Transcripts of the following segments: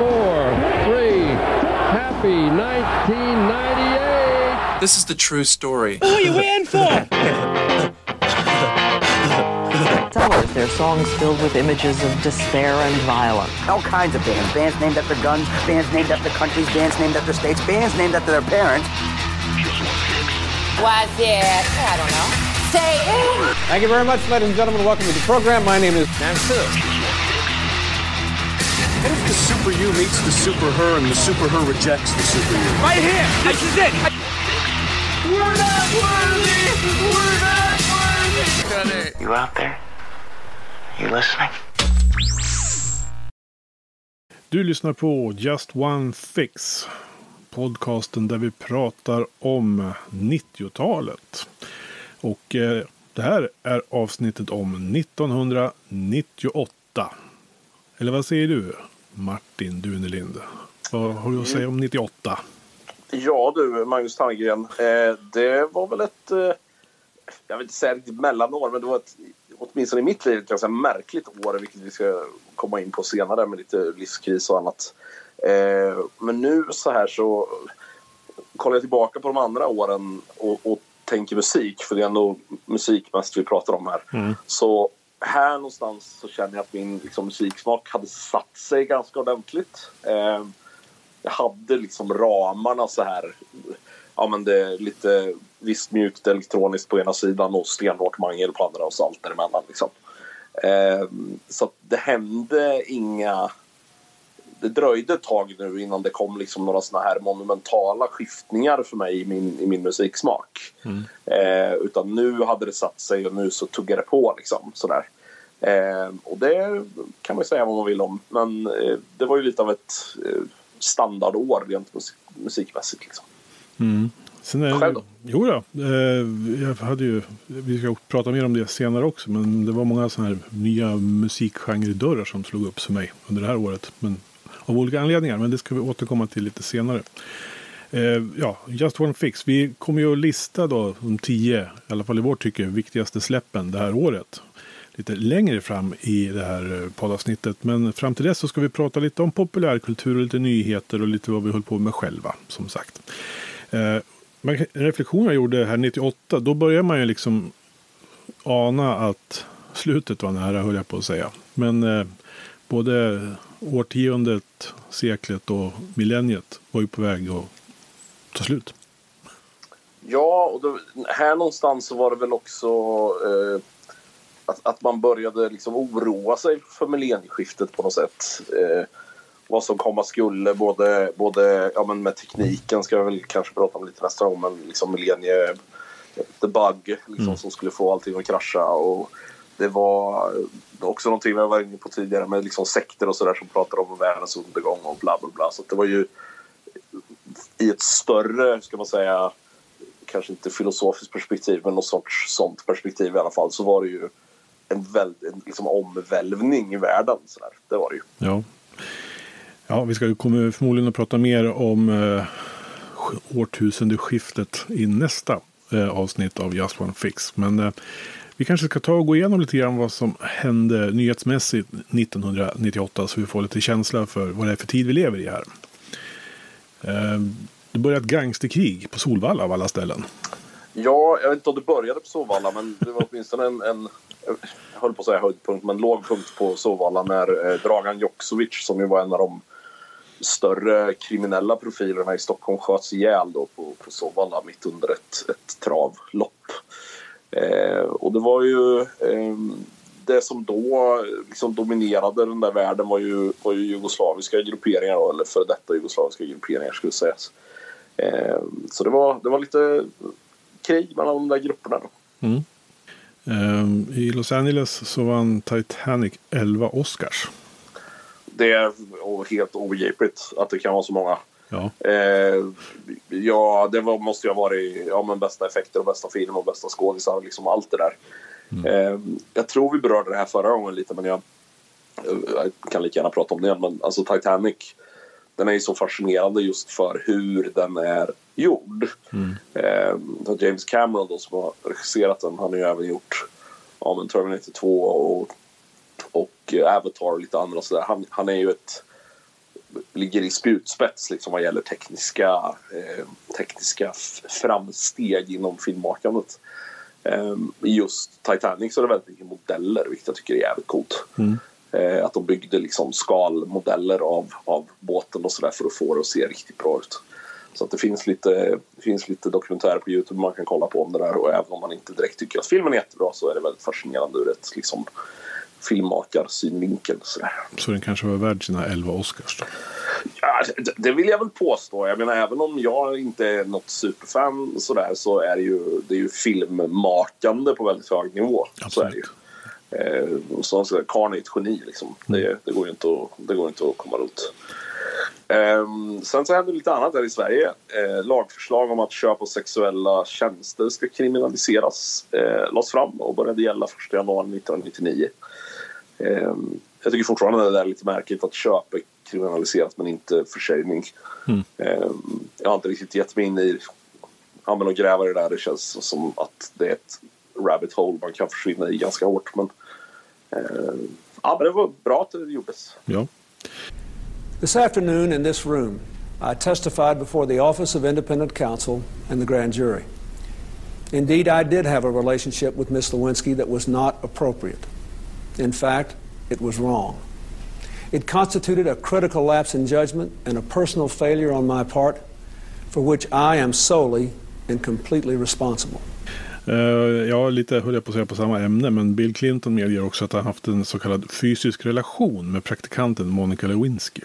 four, three. Happy 1998. This is the true story. Who are you waiting for? Sellers, their songs filled with images of despair and violence. All kinds of bands. Bands named after guns, bands named after countries, bands named after states, bands named after their parents. Was it, I don't know, say it? Thank you very much, ladies and gentlemen. Welcome to the program. My name is Nancy. What if the super you meets the super her and the super her rejects the super you? Right here. This is it. We're not worthy. We're not worthy. You out there? You listening? Du lyssnar på Just One Fix. Podcasten där vi pratar om 90-talet. Och eh, det här är avsnittet om 1998. Eller vad säger du Martin Dunelind? Vad har du att säga om 98? Ja du, Magnus Tannegren. Eh, det var väl ett, eh, jag vill inte säga riktigt mellanår, men det var ett, åtminstone i mitt liv ett ganska märkligt år, vilket vi ska komma in på senare med lite livskris och annat. Eh, men nu så här så kollar jag tillbaka på de andra åren och, och tänker musik, för det är ändå musik mest vi pratar om här. Så här någonstans så känner jag att min liksom, musiksmak hade satt sig ganska ordentligt. Eh, jag hade liksom ramarna så här. Ja men det är lite visst mjukt elektroniskt på ena sidan och stenhårt mangel på andra och så allt däremellan liksom. Eh, så att det hände inga... Det dröjde ett tag nu innan det kom liksom några såna här monumentala skiftningar för mig i min, i min musiksmak. Eh, utan nu hade det satt sig och nu så tuggar det på liksom sådär. Eh, och det kan man ju säga vad man vill om. Men eh, det var ju lite av ett eh, standardår rent musik, musikmässigt. Liksom. Sen är, Själv då? Jo då, eh, jag hade ju, vi ska prata mer om det senare också. Men det var många sådana här nya musikgenredörrar som slog upp för mig under det här året. Men, av olika anledningar, men det ska vi återkomma till lite senare. Eh, ja, Just One Fix. Vi kommer ju att lista då de tio, i alla fall i vårt tycke, viktigaste släppen det här året. Lite längre fram i det här eh, poddavsnittet. Men fram till dess så ska vi prata lite om populärkultur och lite nyheter och lite vad vi höll på med själva, som sagt. Eh, en reflektion jag gjorde här 98, då börjar man ju liksom ana att slutet var nära, höll jag på att säga. Men eh, både årtiondet, seklet och millenniet var ju på väg att ta slut. Ja, och då, här någonstans så var det väl också eh, att, att man började liksom oroa sig för millennieskiftet på något sätt. Eh, vad som komma skulle, både, både ja, men med tekniken ska jag väl kanske prata om lite nästa gång, men liksom millennie, the bug liksom, som skulle få allting att krascha. Och det var också någonting vi var inne på tidigare med liksom sekter och sådär som pratar om världens undergång och bla bla bla. Så det var ju i ett större, ska man säga, kanske inte filosofiskt perspektiv, men något sorts sånt perspektiv i alla fall, så var det ju en, väl, en liksom omvälvning i världen. Så där. Det var det ju. Ja. Ja, vi ska ju kommer förmodligen att prata mer om eh, årtusendeskiftet i nästa eh, avsnitt av Just One Fix. Men eh, vi kanske ska ta och gå igenom lite grann vad som hände nyhetsmässigt 1998 så vi får lite känsla för vad det är för tid vi lever i här. Ehm, det började ett gangsterkrig på Solvalla av alla ställen. Ja, jag vet inte om det började på Solvalla men det var åtminstone en, en jag höll på att säga höjdpunkt, men låg punkt på Solvalla när eh, Dragan Joksovic, som ju var en av de större kriminella profilerna i Stockholm, sköts ihjäl då på, på Solvalla mitt under ett, ett travlopp. Eh, och det var ju eh, det som då liksom dominerade den där världen var ju, var ju jugoslaviska grupperingar, då, eller före detta jugoslaviska grupperingar skulle sägas. Eh, så det var, det var lite krig mellan de där grupperna. Då. Eh, I Los Angeles så vann Titanic 11 Oscars. Det är helt obegripligt att det kan vara så många. Ja. Eh, ja, det var, måste ju ha varit ja, men bästa effekter och bästa film och bästa skådisar och liksom allt det där. Eh, jag tror vi berörde det här förra gången lite men jag, jag kan lika gärna prata om det igen. Men alltså Titanic, den är ju så fascinerande just för hur den är gjord. Eh, James Cameron då som har regisserat den, han har ju även gjort ja, men Terminator 2 och, och Avatar och lite andra sådär. Han, han är ju ett ligger i spjutspets liksom vad gäller tekniska, eh, tekniska framsteg inom filmmakandet. Eh, I just Titanic så är det väldigt mycket modeller vilket jag tycker är jävligt coolt. Mm. Eh, att de byggde liksom skalmodeller av, av båten och sådär för att få det att se riktigt bra ut. Så att det finns lite, det finns lite dokumentärer på Youtube man kan kolla på om det där och även om man inte direkt tycker att filmen är jättebra så är det väldigt fascinerande ur ett liksom, filmmakarsynvinkel. Sådär. Så den kanske var värd sina 11 Oscars då? Ja, det, det vill jag väl påstå. Jag menar även om jag inte är något superfan sådär så är det ju, det är ju filmmakande på väldigt hög nivå. Absolut. Så är det ju. Eh, så Karn är ett geni liksom. Det, det, går ju inte att, det går inte att komma runt. Eh, sen så händer lite annat här i Sverige. Eh, lagförslag om att köp av sexuella tjänster ska kriminaliseras eh, lades fram och började gälla 1 januari 1999. Eh, jag tycker fortfarande det är lite märkligt att köp är kriminaliserat men inte försäljning. Mm. Eh, jag har inte riktigt gett mig in i ja, men att gräva det där. Det känns som att det är ett rabbit hole man kan försvinna i ganska hårt. Men, eh, ja, men det var bra att det gjordes. Ja. This afternoon in this room, I testified before the Office of Independent Counsel and the grand jury. Indeed, I did have a relationship with Miss Lewinsky that was not appropriate. In fact, it was wrong. It constituted a critical lapse in judgment and a personal failure on my part for which I am solely and completely responsible. Uh, ja, lite höll jag på att säga på samma ämne, men Bill Clinton medger också att han haft en så kallad fysisk relation med praktikanten Monica Lewinsky.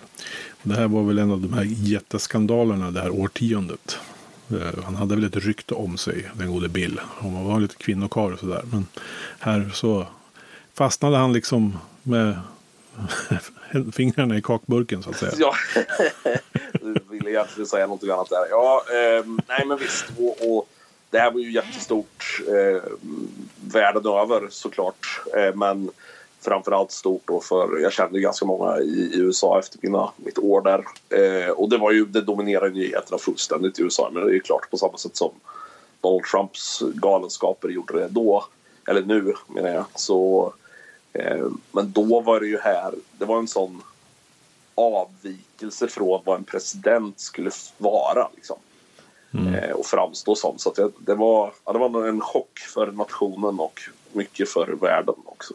Det här var väl en av de här jätteskandalerna det här årtiondet. Uh, han hade väl ett rykte om sig, den gode Bill. Han var lite kvinnokarl och sådär. Men här så fastnade han liksom med fingrarna i kakburken så att säga. Ja, du ville egentligen säga något annat där. Ja, eh, nej men visst. Och, och, det här var ju jättestort eh, världen över såklart. Eh, men framförallt stort då för, jag kände ganska många i, i USA efter mina, mitt år där. Eh, och det var ju, det dominerade nyheterna fullständigt i USA. Men det är ju klart på samma sätt som Donald Trumps galenskaper gjorde det då. Eller nu menar jag. Så men då var det ju här, det var en sån avvikelse från vad en president skulle vara. Liksom. Mm. och framstå som. Så det, det, var, ja, det var en chock för nationen och mycket för världen också.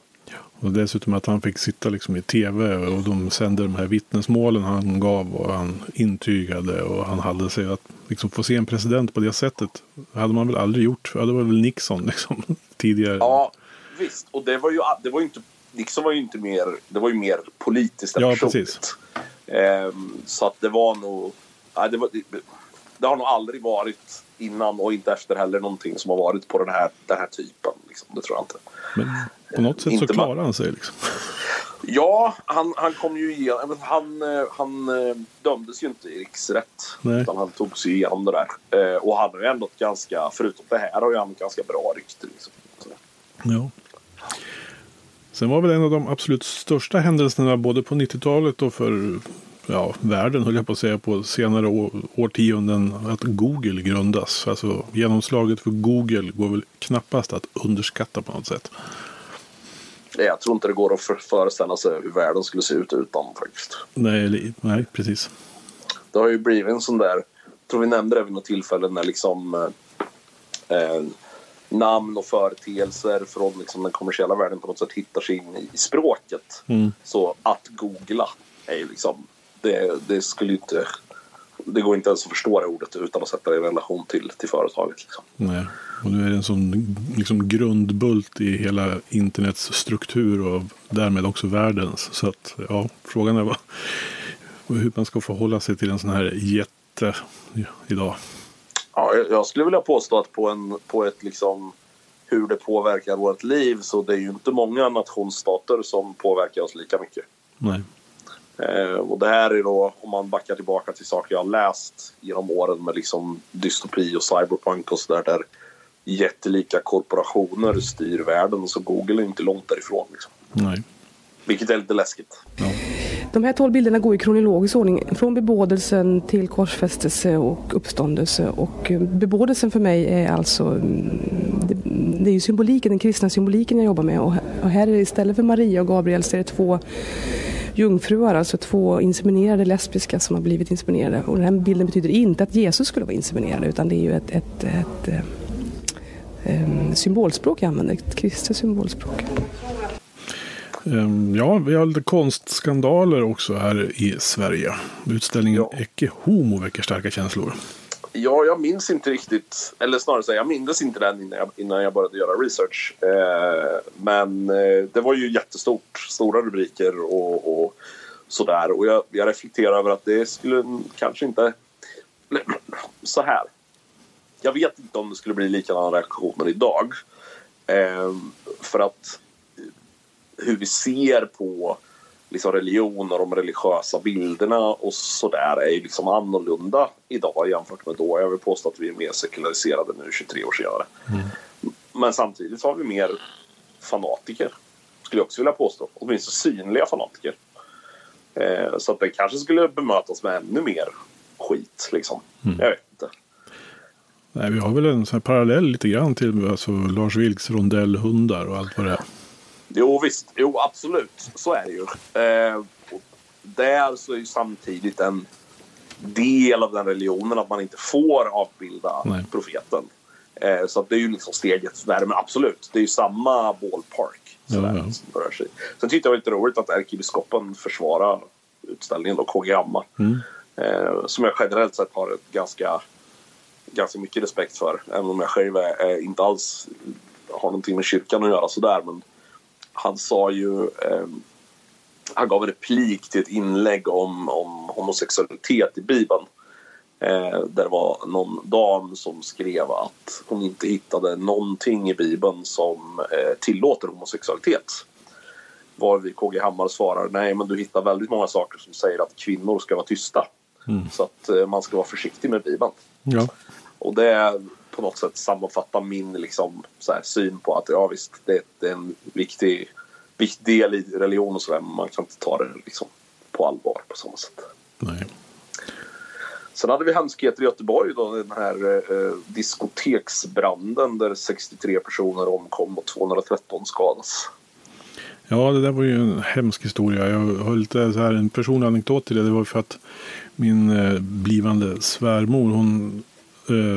Och dessutom att han fick sitta liksom i tv och de sände de här vittnesmålen han gav och han intygade och han hade sig att liksom få se en president på det sättet hade man väl aldrig gjort. Ja, det var väl Nixon liksom, tidigare. Ja, visst. Och det var ju, det var ju inte Nixon var ju inte mer, det var ju mer politiskt än ja, personligt. Ehm, så att det var nog, nej, det, var, det, det, har nog aldrig varit innan och inte efter heller någonting som har varit på den här, den här typen. Liksom. Det tror jag inte. Men på något sätt så klarade han sig liksom. Ja, han, han kom ju igenom. Han, han dömdes ju inte i riksrätt. Nej. Utan han tog sig igenom det där. Och han har ju ändå ett ganska, förutom det här, har ju han ett ganska bra rykte. Liksom. Ja. Sen var väl en av de absolut största händelserna både på 90-talet och för ja, världen, höll jag på att säga, på senare år, årtionden att Google grundas. Alltså genomslaget för Google går väl knappast att underskatta på något sätt. Jag tror inte det går att föreställa sig hur världen skulle se ut utan faktiskt. Nej, nej precis. Det har ju blivit en sån där, jag tror vi nämnde det vid något tillfälle när liksom eh, namn och företeelser från liksom den kommersiella världen på något sätt hittar sig in i språket. Mm. Så att googla är ju liksom, det, det skulle inte det går inte ens att förstå det ordet utan att sätta det i relation till, till företaget. Liksom. Nej, och nu är det en sån liksom grundbult i hela internets struktur och därmed också världens. Så att ja, frågan är vad, hur man ska förhålla sig till en sån här jätte idag. Ja, jag skulle vilja påstå att på, en, på ett liksom hur det påverkar vårt liv så det är ju inte många nationsstater som påverkar oss lika mycket. Nej. Eh, och det här är då, om man backar tillbaka till saker jag har läst genom åren med liksom dystopi och cyberpunk och sådär där jättelika korporationer styr världen så Google är inte långt därifrån. Liksom. Nej. Vilket är lite läskigt. Ja. De här tolv bilderna går i kronologisk ordning från bebådelsen till korsfästelse och uppståndelse. Och eh, bebådelsen för mig är alltså mm, det, det är ju symboliken, den kristna symboliken jag jobbar med. Och här är det istället för Maria och Gabriel så är det två jungfruar, alltså två inseminerade lesbiska som har blivit inseminerade. Och den här bilden betyder inte att Jesus skulle vara inseminerad utan det är ju ett, ett, ett, ett symbolspråk jag använder, ett kristet symbolspråk. Um, ja, vi har lite konstskandaler också här i Sverige. Utställningen ja. Ecce Homo väcker starka känslor. Ja, jag minns inte riktigt, eller snarare säga, jag minns inte den innan jag, innan jag började göra research. Eh, men eh, det var ju jättestort, stora rubriker och, och sådär. Och jag, jag reflekterar över att det skulle kanske inte... Så här. Jag vet inte om det skulle bli likadana reaktioner idag. Eh, för att hur vi ser på liksom religion och de religiösa bilderna och sådär är ju liksom annorlunda idag jämfört med då. Jag vill påstå att vi är mer sekulariserade nu 23 år senare. Mm. Men samtidigt har vi mer fanatiker, skulle jag också vilja påstå. Åtminstone synliga fanatiker. Eh, så att det kanske skulle bemötas med ännu mer skit liksom. Mm. Jag vet inte. Nej, vi har väl en sån parallell lite grann till alltså, Lars Vilks rondellhundar och allt vad det är. Jo visst, jo absolut. Så är det ju. Eh, där så är ju samtidigt en del av den religionen att man inte får avbilda Nej. profeten. Eh, så att det är ju liksom steget. Men absolut, det är ju samma ballpark. Sådär, ja, ja. Som rör sig. Sen tyckte jag det var lite roligt att ärkebiskopen försvarar utställningen då, KG Hammar. Mm. Eh, som jag generellt sett har ett ganska, ganska mycket respekt för. Även om jag själv är, är inte alls har någonting med kyrkan att göra sådär. Men han sa ju... Eh, han gav en replik till ett inlägg om, om homosexualitet i Bibeln. Eh, där det var någon dam som skrev att hon inte hittade någonting i Bibeln som eh, tillåter homosexualitet. Varvid KG Hammar svarar nej men du hittar väldigt många saker som säger att kvinnor ska vara tysta. Mm. Så att eh, man ska vara försiktig med Bibeln. Ja. Och det på något sätt sammanfatta min liksom, här, syn på att ja visst, det, det är en viktig, viktig del i religion och sådär men man kan inte ta det liksom, på allvar på samma sätt. Nej. Sen hade vi hemskheter i Göteborg då, den här eh, diskoteksbranden där 63 personer omkom och 213 skadas. Ja, det där var ju en hemsk historia. Jag har lite så här en personlig anekdot till det. Det var för att min eh, blivande svärmor, hon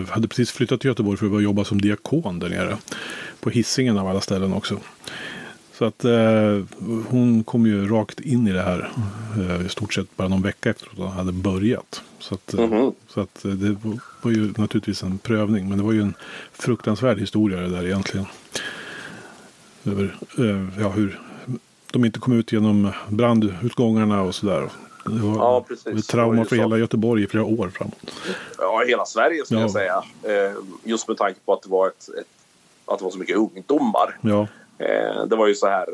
hade precis flyttat till Göteborg för att jobba som diakon där nere. På hissingen av alla ställen också. Så att eh, hon kom ju rakt in i det här eh, i stort sett bara någon vecka efter att hon hade börjat. Så att, mm -hmm. så att eh, det var ju naturligtvis en prövning. Men det var ju en fruktansvärd historia det där egentligen. Över eh, ja, hur de inte kom ut genom brandutgångarna och sådär. Det var, ja, precis. ett trauma för hela Göteborg i flera år framåt. Ja, hela Sverige skulle ja. jag säga. Eh, just med tanke på att det var, ett, ett, att det var så mycket ungdomar. Ja. Eh, det var ju så här.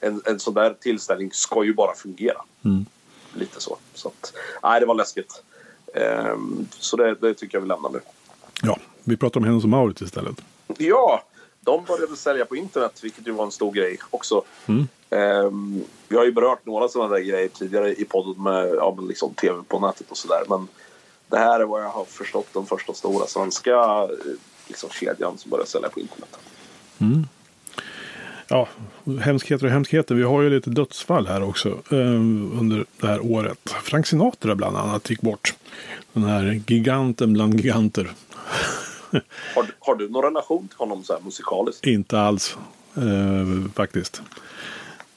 En, en sån där tillställning ska ju bara fungera. Mm. Lite så. Så att, nej, det var läskigt. Eh, så det, det tycker jag vi lämnar nu. Ja, vi pratar om Hennes och Mauritz istället. Ja, de började sälja på internet, vilket ju var en stor grej också. Mm. Um, vi har ju berört några sådana där grejer tidigare i podden med ja, men liksom tv på nätet och sådär. Men det här är vad jag har förstått den första stora svenska eh, liksom, kedjan som börjar sälja på internet. Mm. Ja, hemskheter och hemskheter. Vi har ju lite dödsfall här också um, under det här året. Frank Sinatra bland annat gick bort. Den här giganten bland giganter. har, du, har du någon relation till honom så här musikaliskt? Inte alls uh, faktiskt.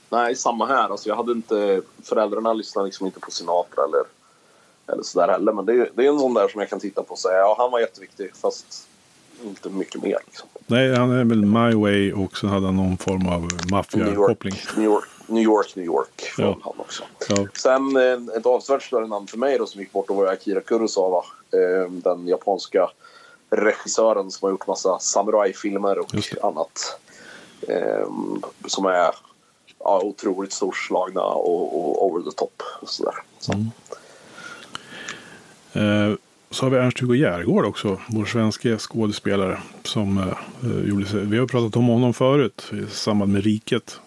Nej, samma här. Alltså, jag hade inte, föräldrarna lyssnade liksom inte på Sinatra eller, eller sådär heller. Men det är, det är en sån där som jag kan titta på och säga ja, han var jätteviktig fast inte mycket mer. Liksom. Nej, han är väl My Way och så hade han någon form av maffiakoppling. New York, New York, New York ja. han också. Ja. Sen ett avsevärt större namn för mig då som gick bort då var Akira Kurosawa. Eh, den japanska regissören som har gjort massa samurajfilmer och annat. Eh, som är ja, otroligt storslagna och, och over the top. Och sådär. Så. Mm. Eh, så har vi Ernst-Hugo Järgård också, vår svenska skådespelare. Som eh, gjorde sig, vi har pratat om honom förut i samband med Riket.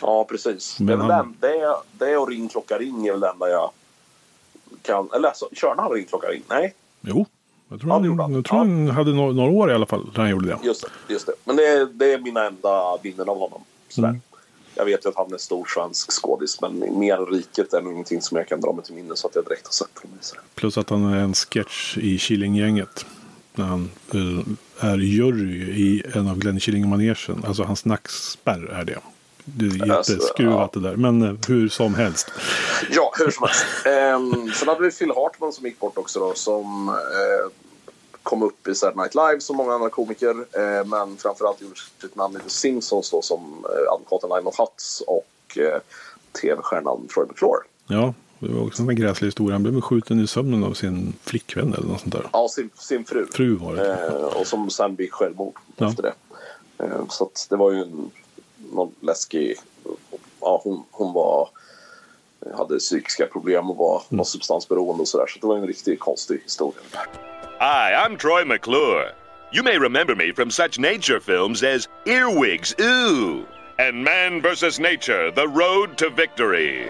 Ja, precis. Men det, han... det, det och Ring klocka ring är väl det enda jag kan... Eller alltså, körde han Ring klocka ring? Nej. Jo, jag tror, han, han, jag tror ja. han hade några, några, år i alla fall när han gjorde det. Just det. Just det. Men det, det är mina enda bilder av honom. Sådär. Mm. jag vet ju att han är stor svensk skådis men mer riket är nog ingenting som jag kan dra mig till minne så att jag direkt har sett honom i. Plus att han är en sketch i Killinggänget. När han eh, är jury i en av Glenn Killing-manegen. Alltså hans nackspärr är det. Det är Alltså, jätteskruvat det där. Men eh, hur som helst. Ja, hur som helst. Ehm, sen hade vi Phil Hartman som gick bort också då, som eh, kom upp i Saturday Night Live som många andra komiker. Eh, men framförallt gjorde sitt namn i The Simpsons då, som eh, advokaten Lionel Hutz och eh, tv-stjärnan Troy McClure. Ja, det var också en gräslig historia. Han blev skjuten i sömnen av sin flickvän eller något sånt där. Ja, sin, sin fru. Fru var det. Eh, och som sen begick självmord Ja. efter det. Eh, så att det var ju en, någon läskig... Ja, hon, hon var, hade psykiska problem och var, Mm. var substansberoende och sådär. Så det var en riktigt konstig historia. Hi, I'm Troy McClure. You may remember me from such nature films as Earwigs, Ooh, and Man vs. Nature, The Road to Victory.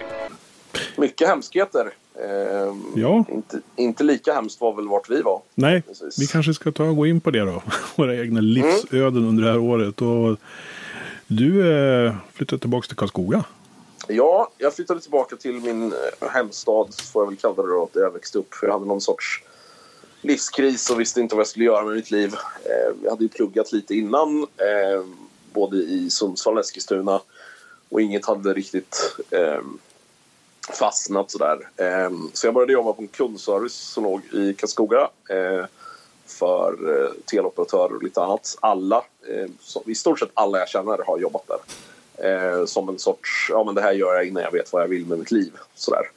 Mycket hemskheter. Eh, Ja. inte, inte lika hemskt var väl vart vi var. Nej, Precis. vi kanske ska ta och gå in på det då. Våra egna livsöden under det här året. Och du eh, flyttade tillbaka till Karlskoga. Ja, jag flyttade tillbaka till min eh, hemstad, får jag väl kalla det då, där jag växte upp. För jag hade någon sorts livskris och visste inte vad jag skulle göra med mitt liv. Eh, jag hade ju pluggat lite innan, eh, både i Sundsvall och Eskilstuna. Och inget hade riktigt eh, fastnat sådär. Eh, så jag började jobba på en kundservice som låg i Karlskoga. Eh, för eh, teleoperatörer och lite annat. Alla, eh, så, i stort sett alla jag känner har jobbat där. Eh, som en sorts, ja men det här gör jag innan jag vet vad jag vill med mitt liv. Sådär.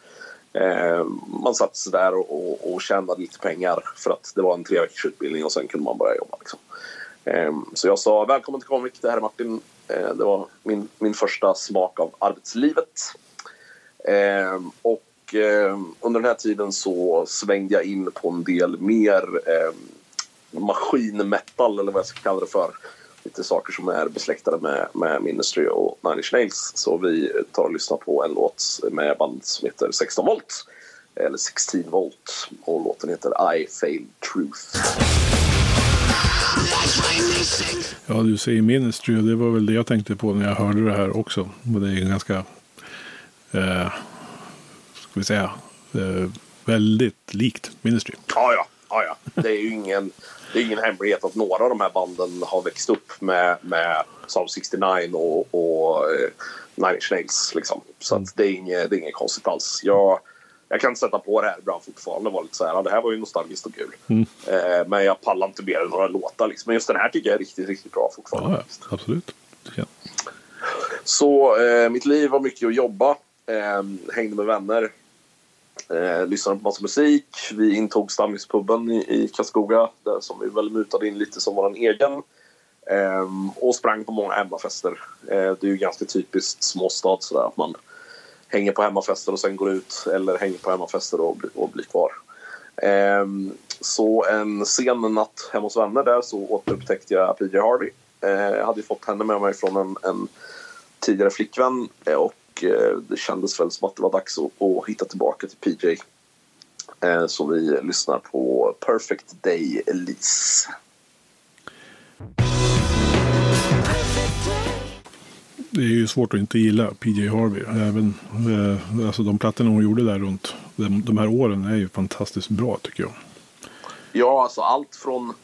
Eh, man satt sig där och, och, och tjänade lite pengar för att det var en tre veckors utbildning och sen kunde man börja jobba. Liksom. Eh, så jag sa välkommen till Comvik, det här är Martin. Eh, det var min, min första smak av arbetslivet. Eh, och under den här tiden så svängde jag in på en del mer maskinmetal eller vad jag ska kalla det för. Lite saker som är besläktade med, med Ministry och Nine Inch Nails. Så vi tar och lyssnar på en låt med band som heter 16 volt. Eller 16 volt. Och låten heter I Failed Truth. Ja, du säger Ministry och det var väl det jag tänkte på när jag hörde det här också. Och det är en ganska, eh, ska vi säga, eh, väldigt likt Ministry. Ja, ja. Ja, ja. Det är ju ingen, det är ingen hemlighet att några av de här banden har växt upp med, med Psalm 69 och, och eh, Nine Inch Nails. Liksom. Så att det, är inget, det är inget konstigt alls. Jag, jag kan sätta på det här ibland fortfarande vara lite så här, det här var ju nostalgiskt och kul. Mm. Eh, men jag pallar inte mer än några låtar. Liksom. Men just den här tycker jag är riktigt, riktigt bra fortfarande. Ja, ja absolut. Ja. Så eh, mitt liv var mycket att jobba. Eh, hängde med vänner. Eh, lyssnade på massa musik. Vi intog Stammispubben i, i Karlskoga där som vi väl mutade in lite som vår egen. Eh, och sprang på många hemmafester. Eh, det är ju ganska typiskt småstad sådär att man hänger på hemmafester och sen går ut eller hänger på hemmafester och, bli- och blir kvar. Ehm, så en sen natt hemma hos vänner där så återupptäckte jag PJ Harvey. Eh, jag hade ju fått henne med mig från en, en tidigare flickvän eh, och och eh, det kändes väl som att det var dags att, att hitta tillbaka till PJ. Eh, så vi lyssnar på Perfect Day Elise. Det är ju svårt att inte gilla PJ Harvey. Även eh, alltså de plattorna hon gjorde där runt de, de här åren är ju fantastiskt bra tycker jag. Ja, alltså allt från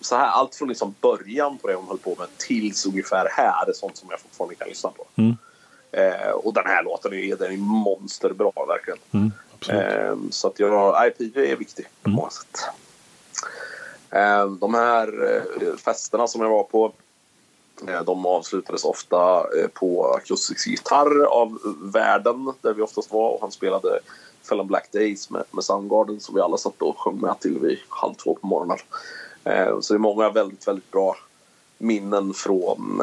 så här, allt från liksom början på det hon höll på med tills ungefär här är sånt som jag fortfarande kan lyssna på. Mm. Eh, och den här låten är, den är monsterbra verkligen. Mm. Eh, så att jag, IPV är viktig på många sätt. Eh, de här eh, festerna som jag var på eh, de avslutades ofta eh, på akustisk gitarr av världen där vi oftast var och han spelade Fell Black Days med, med Soundgarden som vi alla satt och sjöng med till vid halv två på morgonen. Eh, så det är många väldigt, väldigt bra minnen från,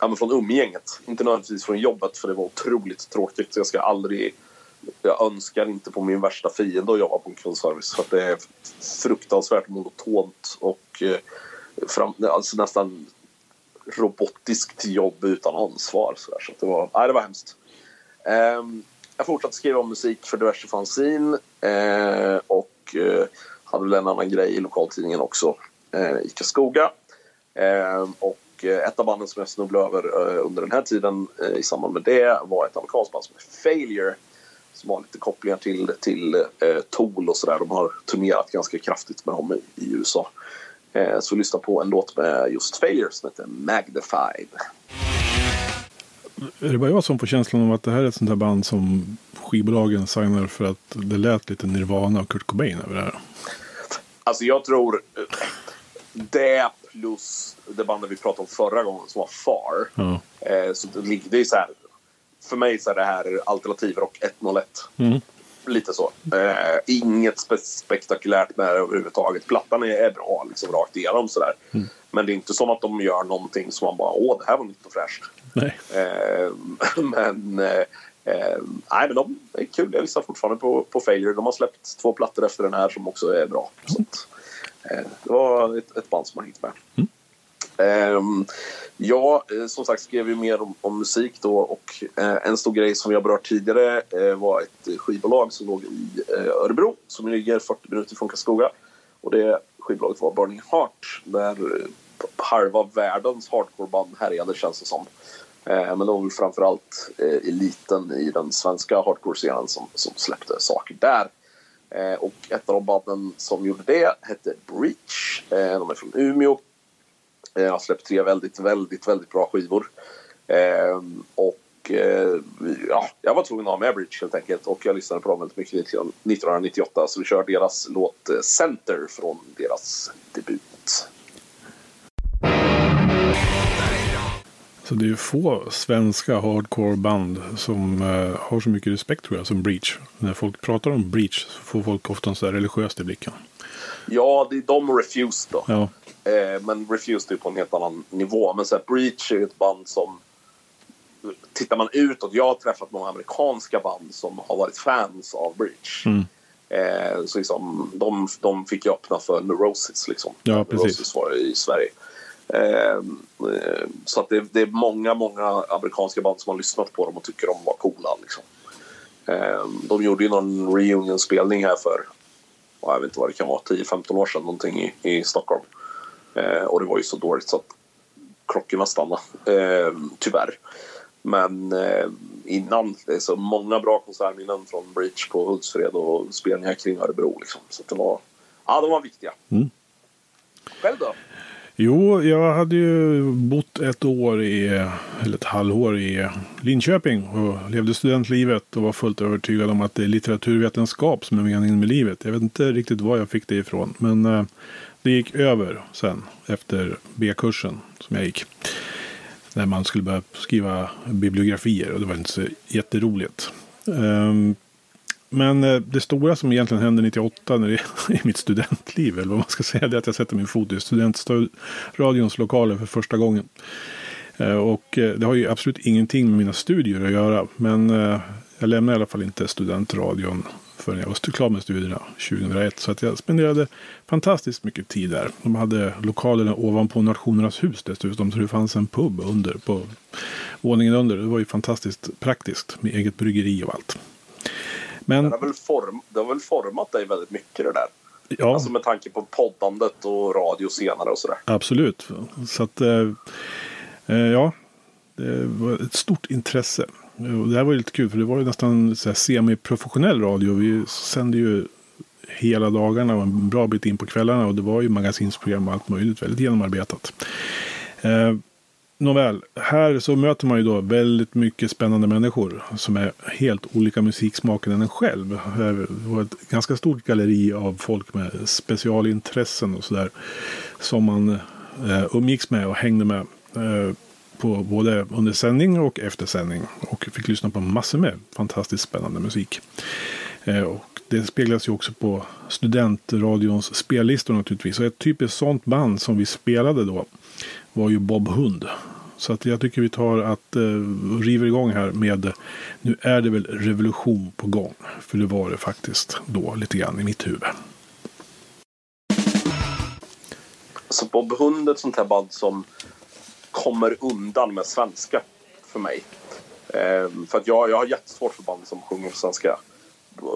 ja, men från umgänget. Inte nödvändigtvis från jobbet för det var otroligt tråkigt. Jag ska aldrig jag önskar inte på min värsta fiende att jobba på en kundservice för att det är fruktansvärt monotont och eh, fram, alltså nästan robotiskt jobb utan ansvar. Så, där. så det, var, nej, det var hemskt. Eh, jag fortsatte skriva om musik för diverse fanzine eh, och eh, hade väl en annan grej i lokaltidningen också eh, i Karlskoga. Ehm, och och eh, ett av banden som jag snubblade över eh, under den här tiden eh, i samband med det var ett amerikanskt band som heter Failure. Som har lite kopplingar till, till eh, Tool och sådär. De har turnerat ganska kraftigt med dem i, i USA. Eh, så vi lyssnar på en låt med just Failure som heter Magnified. Är det bara jag som får känslan av att det här är ett sånt här band som skivbolagen signar för att det lät lite Nirvana och Kurt Cobain över det här? Alltså jag tror det plus det bandet vi pratade om förra gången som var Far. Ja. Eh, så det, det är så här, för mig så är det här alternativrock 101. Mm. Lite så. Eh, inget spe- spektakulärt med det överhuvudtaget. Plattan är, är bra liksom rakt igenom sådär. Mm. Men det är inte som att de gör någonting som man bara åh det här var nytt och fräscht. Eh, men eh, eh, nej, men de är kul. Jag lyssnar fortfarande på, på Failure. De har släppt två plattor efter den här som också är bra. Eh, det var ett, ett band som har hängt med. Jag eh, som sagt skrev ju mer om, om musik då och eh, en stor grej som jag berört tidigare eh, var ett eh, skivbolag som låg i eh, Örebro som ligger 40 minuter från Karlskoga. Och det skivbolaget var Burning Heart där eh, halva världens hardcoreband härjade känns det som. Eh, men det var väl framförallt eh, eliten i den svenska hardcore-scenen som, som släppte saker där. Eh, och ett av de banden som gjorde det hette Breach. Eh, de är från Umeå. Eh, har släppt tre väldigt, väldigt, väldigt bra skivor. Eh, och ja, jag var tvungen att ha med Breach, helt enkelt. Och jag lyssnade på dem väldigt mycket 1998. Så vi kör deras låt Center från deras debut. Så det är ju få svenska hardcore-band som eh, har så mycket respekt tror jag som Breach. När folk pratar om Breach så får folk ofta en sån där religiöst i blicken. Ja, det är de Refused då. Ja, Eh, men Refused är på en helt annan nivå. Men så här, Breach är ju ett band som... Tittar man utåt, jag har träffat många amerikanska band som har varit fans av Breach. Mm. Eh, så liksom, de, de fick ju öppna för Neurosis liksom. Ja, precis. Neurosis var i Sverige. Eh, eh, så att det, det är många, många amerikanska band som har lyssnat på dem och tycker de var coola. Liksom. Eh, de gjorde ju någon reunion-spelning här för, ja, jag vet inte vad det kan vara, 10-15 år sedan någonting i, i Stockholm. Eh, och det var ju så dåligt så att klockorna stannade, tyvärr. Men eh, innan, det är så många bra konsertminnen från Breach på Hultsfred och spelningar kring Örebro. Liksom. Så det var, ja, de var viktiga. Mm. Själv då? Jo, jag hade ju bott ett år i, eller ett halvår i Linköping och levde studentlivet och var fullt övertygad om att det är litteraturvetenskap som är meningen med livet. Jag vet inte riktigt var jag fick det ifrån, men eh, det gick över sen efter B-kursen som jag gick. När man skulle börja skriva bibliografier och det var inte så jätteroligt. Ehm, men eh, det stora som egentligen hände 98 när det, i mitt studentliv, eller vad man ska säga, det är att jag sätter min fot i studentradions lokaler för första gången. Eh, och eh, det har ju absolut ingenting med mina studier att göra. Men jag lämnade i alla fall inte studentradion förrän jag var klar med studierna 2001. Så att jag spenderade fantastiskt mycket tid där. De hade lokalerna ovanpå Nationernas hus dessutom. Så det fanns en pub under på våningen under. Det var ju fantastiskt praktiskt med eget bryggeri och allt. Men Det har, väl form, det har väl format dig väldigt mycket det där? ja, Alltså med tanke på poddandet och radio senare och sådär. absolut. Så att eh, eh, ja, det var ett stort intresse. Och det här var ju lite kul för det var ju nästan semiprofessionell radio. Vi sände ju hela dagarna och en bra bit in på kvällarna. Och det var ju magasinsprogram och allt möjligt. Väldigt genomarbetat. Eh, nåväl, här så möter man ju då väldigt mycket spännande människor. Som är helt olika musiksmaken än en själv. Det var ett ganska stort galleri av folk med specialintressen och sådär. Som man eh, umgicks med och hängde med. Eh, på både under sändning och efter sändning. Och fick lyssna på massor med fantastiskt spännande musik. Eh, och det speglas ju också på studentradions spellistor naturligtvis. Och ett typiskt sånt band som vi spelade då var ju Bob Hund. Så att jag tycker vi tar att eh, river igång här med Nu är det väl revolution på gång. För det var det faktiskt då lite grann i mitt huvud. Så Bob Hund är ett sånt här band som kommer undan med svenska för mig. Eh, för att jag, jag har jättesvårt för band som sjunger på svenska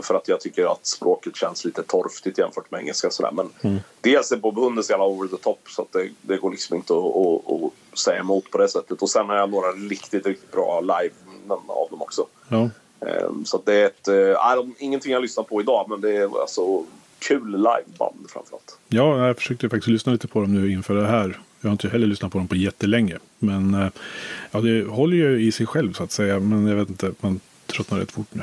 för att jag tycker att språket känns lite torftigt jämfört med engelska. Sådär. Men Mm. dels är Bob Hunde så jävla over the top så att det, det går liksom inte att, att, att säga emot på det sättet. Och sen har jag några riktigt, riktigt bra live av dem också. Ja. Ehm, Så att det är ett, de- ingenting jag lyssnar på idag men det är alltså kul liveband framförallt. Ja, jag försökte faktiskt lyssna lite på dem nu inför det här. Jag har inte heller lyssnat på dem på jättelänge. Men eh, ja, det håller ju i sig själv så att säga. Men jag vet inte, man tröttnar rätt fort nu.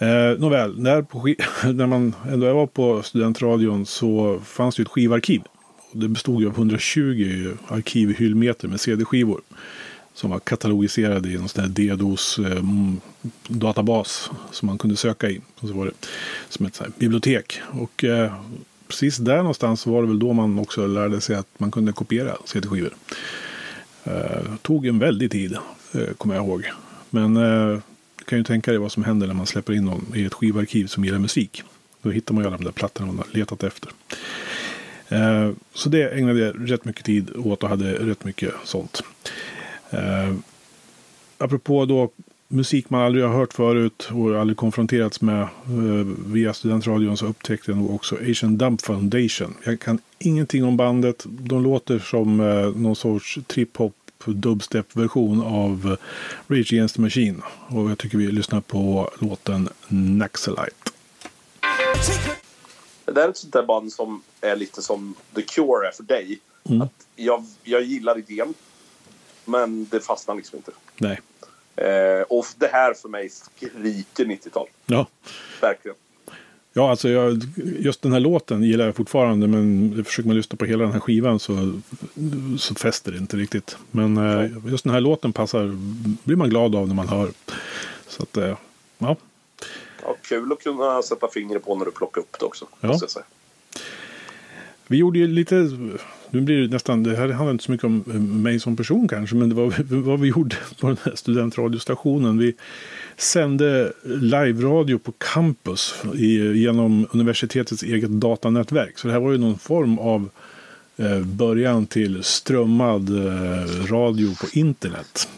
Eh, nåväl, när, på när man ändå var på studentradion så fanns det ju ett skivarkiv. Det bestod ju av 120 arkivhyllmeter med CD-skivor. Som var katalogiserade i någon sån här DDoS eh, databas som man kunde söka i. Och så var det som ett så här bibliotek. Och eh, precis där någonstans var det väl då man också lärde sig att man kunde kopiera CD-skivor. Eh, tog en väldig tid, eh, kommer jag ihåg. Men eh, kan ju tänka dig vad som händer när man släpper in någon i ett skivarkiv som gillar musik. Då hittar man ju alla de där plattorna man har letat efter. Eh, så det ägnade jag rätt mycket tid åt och hade rätt mycket sånt. Eh, apropå då musik man aldrig har hört förut och aldrig konfronterats med eh, via studentradion så upptäckte jag nog också Asian Dump Foundation. Jag kan ingenting om bandet. De låter som eh, någon sorts trip-hop dubstep-version av Rage Against the Machine. Och jag tycker vi lyssnar på låten Naxalite. Det där är ett sånt där band som är lite som The Cure är för dig. Mm. Att jag, jag gillar idén, men det fastnar liksom inte. Nej. Eh, och det här för mig skriker 90-tal. Ja. Verkligen. Ja, alltså jag, just den här låten gillar jag fortfarande. Men försöker man lyssna på hela den här skivan så, så fäster det inte riktigt. Men eh, just den här låten passar, blir man glad av när man hör. Så att, eh, ja. Ja, kul att kunna sätta fingret på när du plockar upp det också. Ja. Vi gjorde ju lite, nu blir det nästan, det här handlar inte så mycket om eh, mig som person kanske, men det var vad vi gjorde på den här studentradiostationen. Vi sände live-radio på campus i, genom universitetets eget datanätverk. Så det här var ju någon form av eh, början till strömmad eh, radio på internet.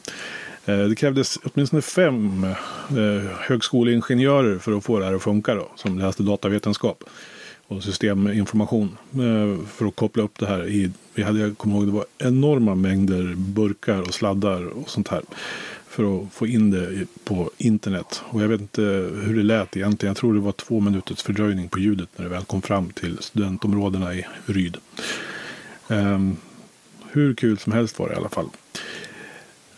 Eh, Det krävdes åtminstone fem eh, högskoleingenjörer för att få det här att funka då, som läste datavetenskap och systeminformation eh, för att koppla upp det här. I, vi hade, jag kommer ihåg, det var enorma mängder burkar och sladdar och sånt här för att få in det på internet. Och jag vet inte hur det lät egentligen. Jag tror det var två minuters fördröjning på ljudet när det väl kom fram till studentområdena i Ryd. Um, hur kul som helst var det i alla fall.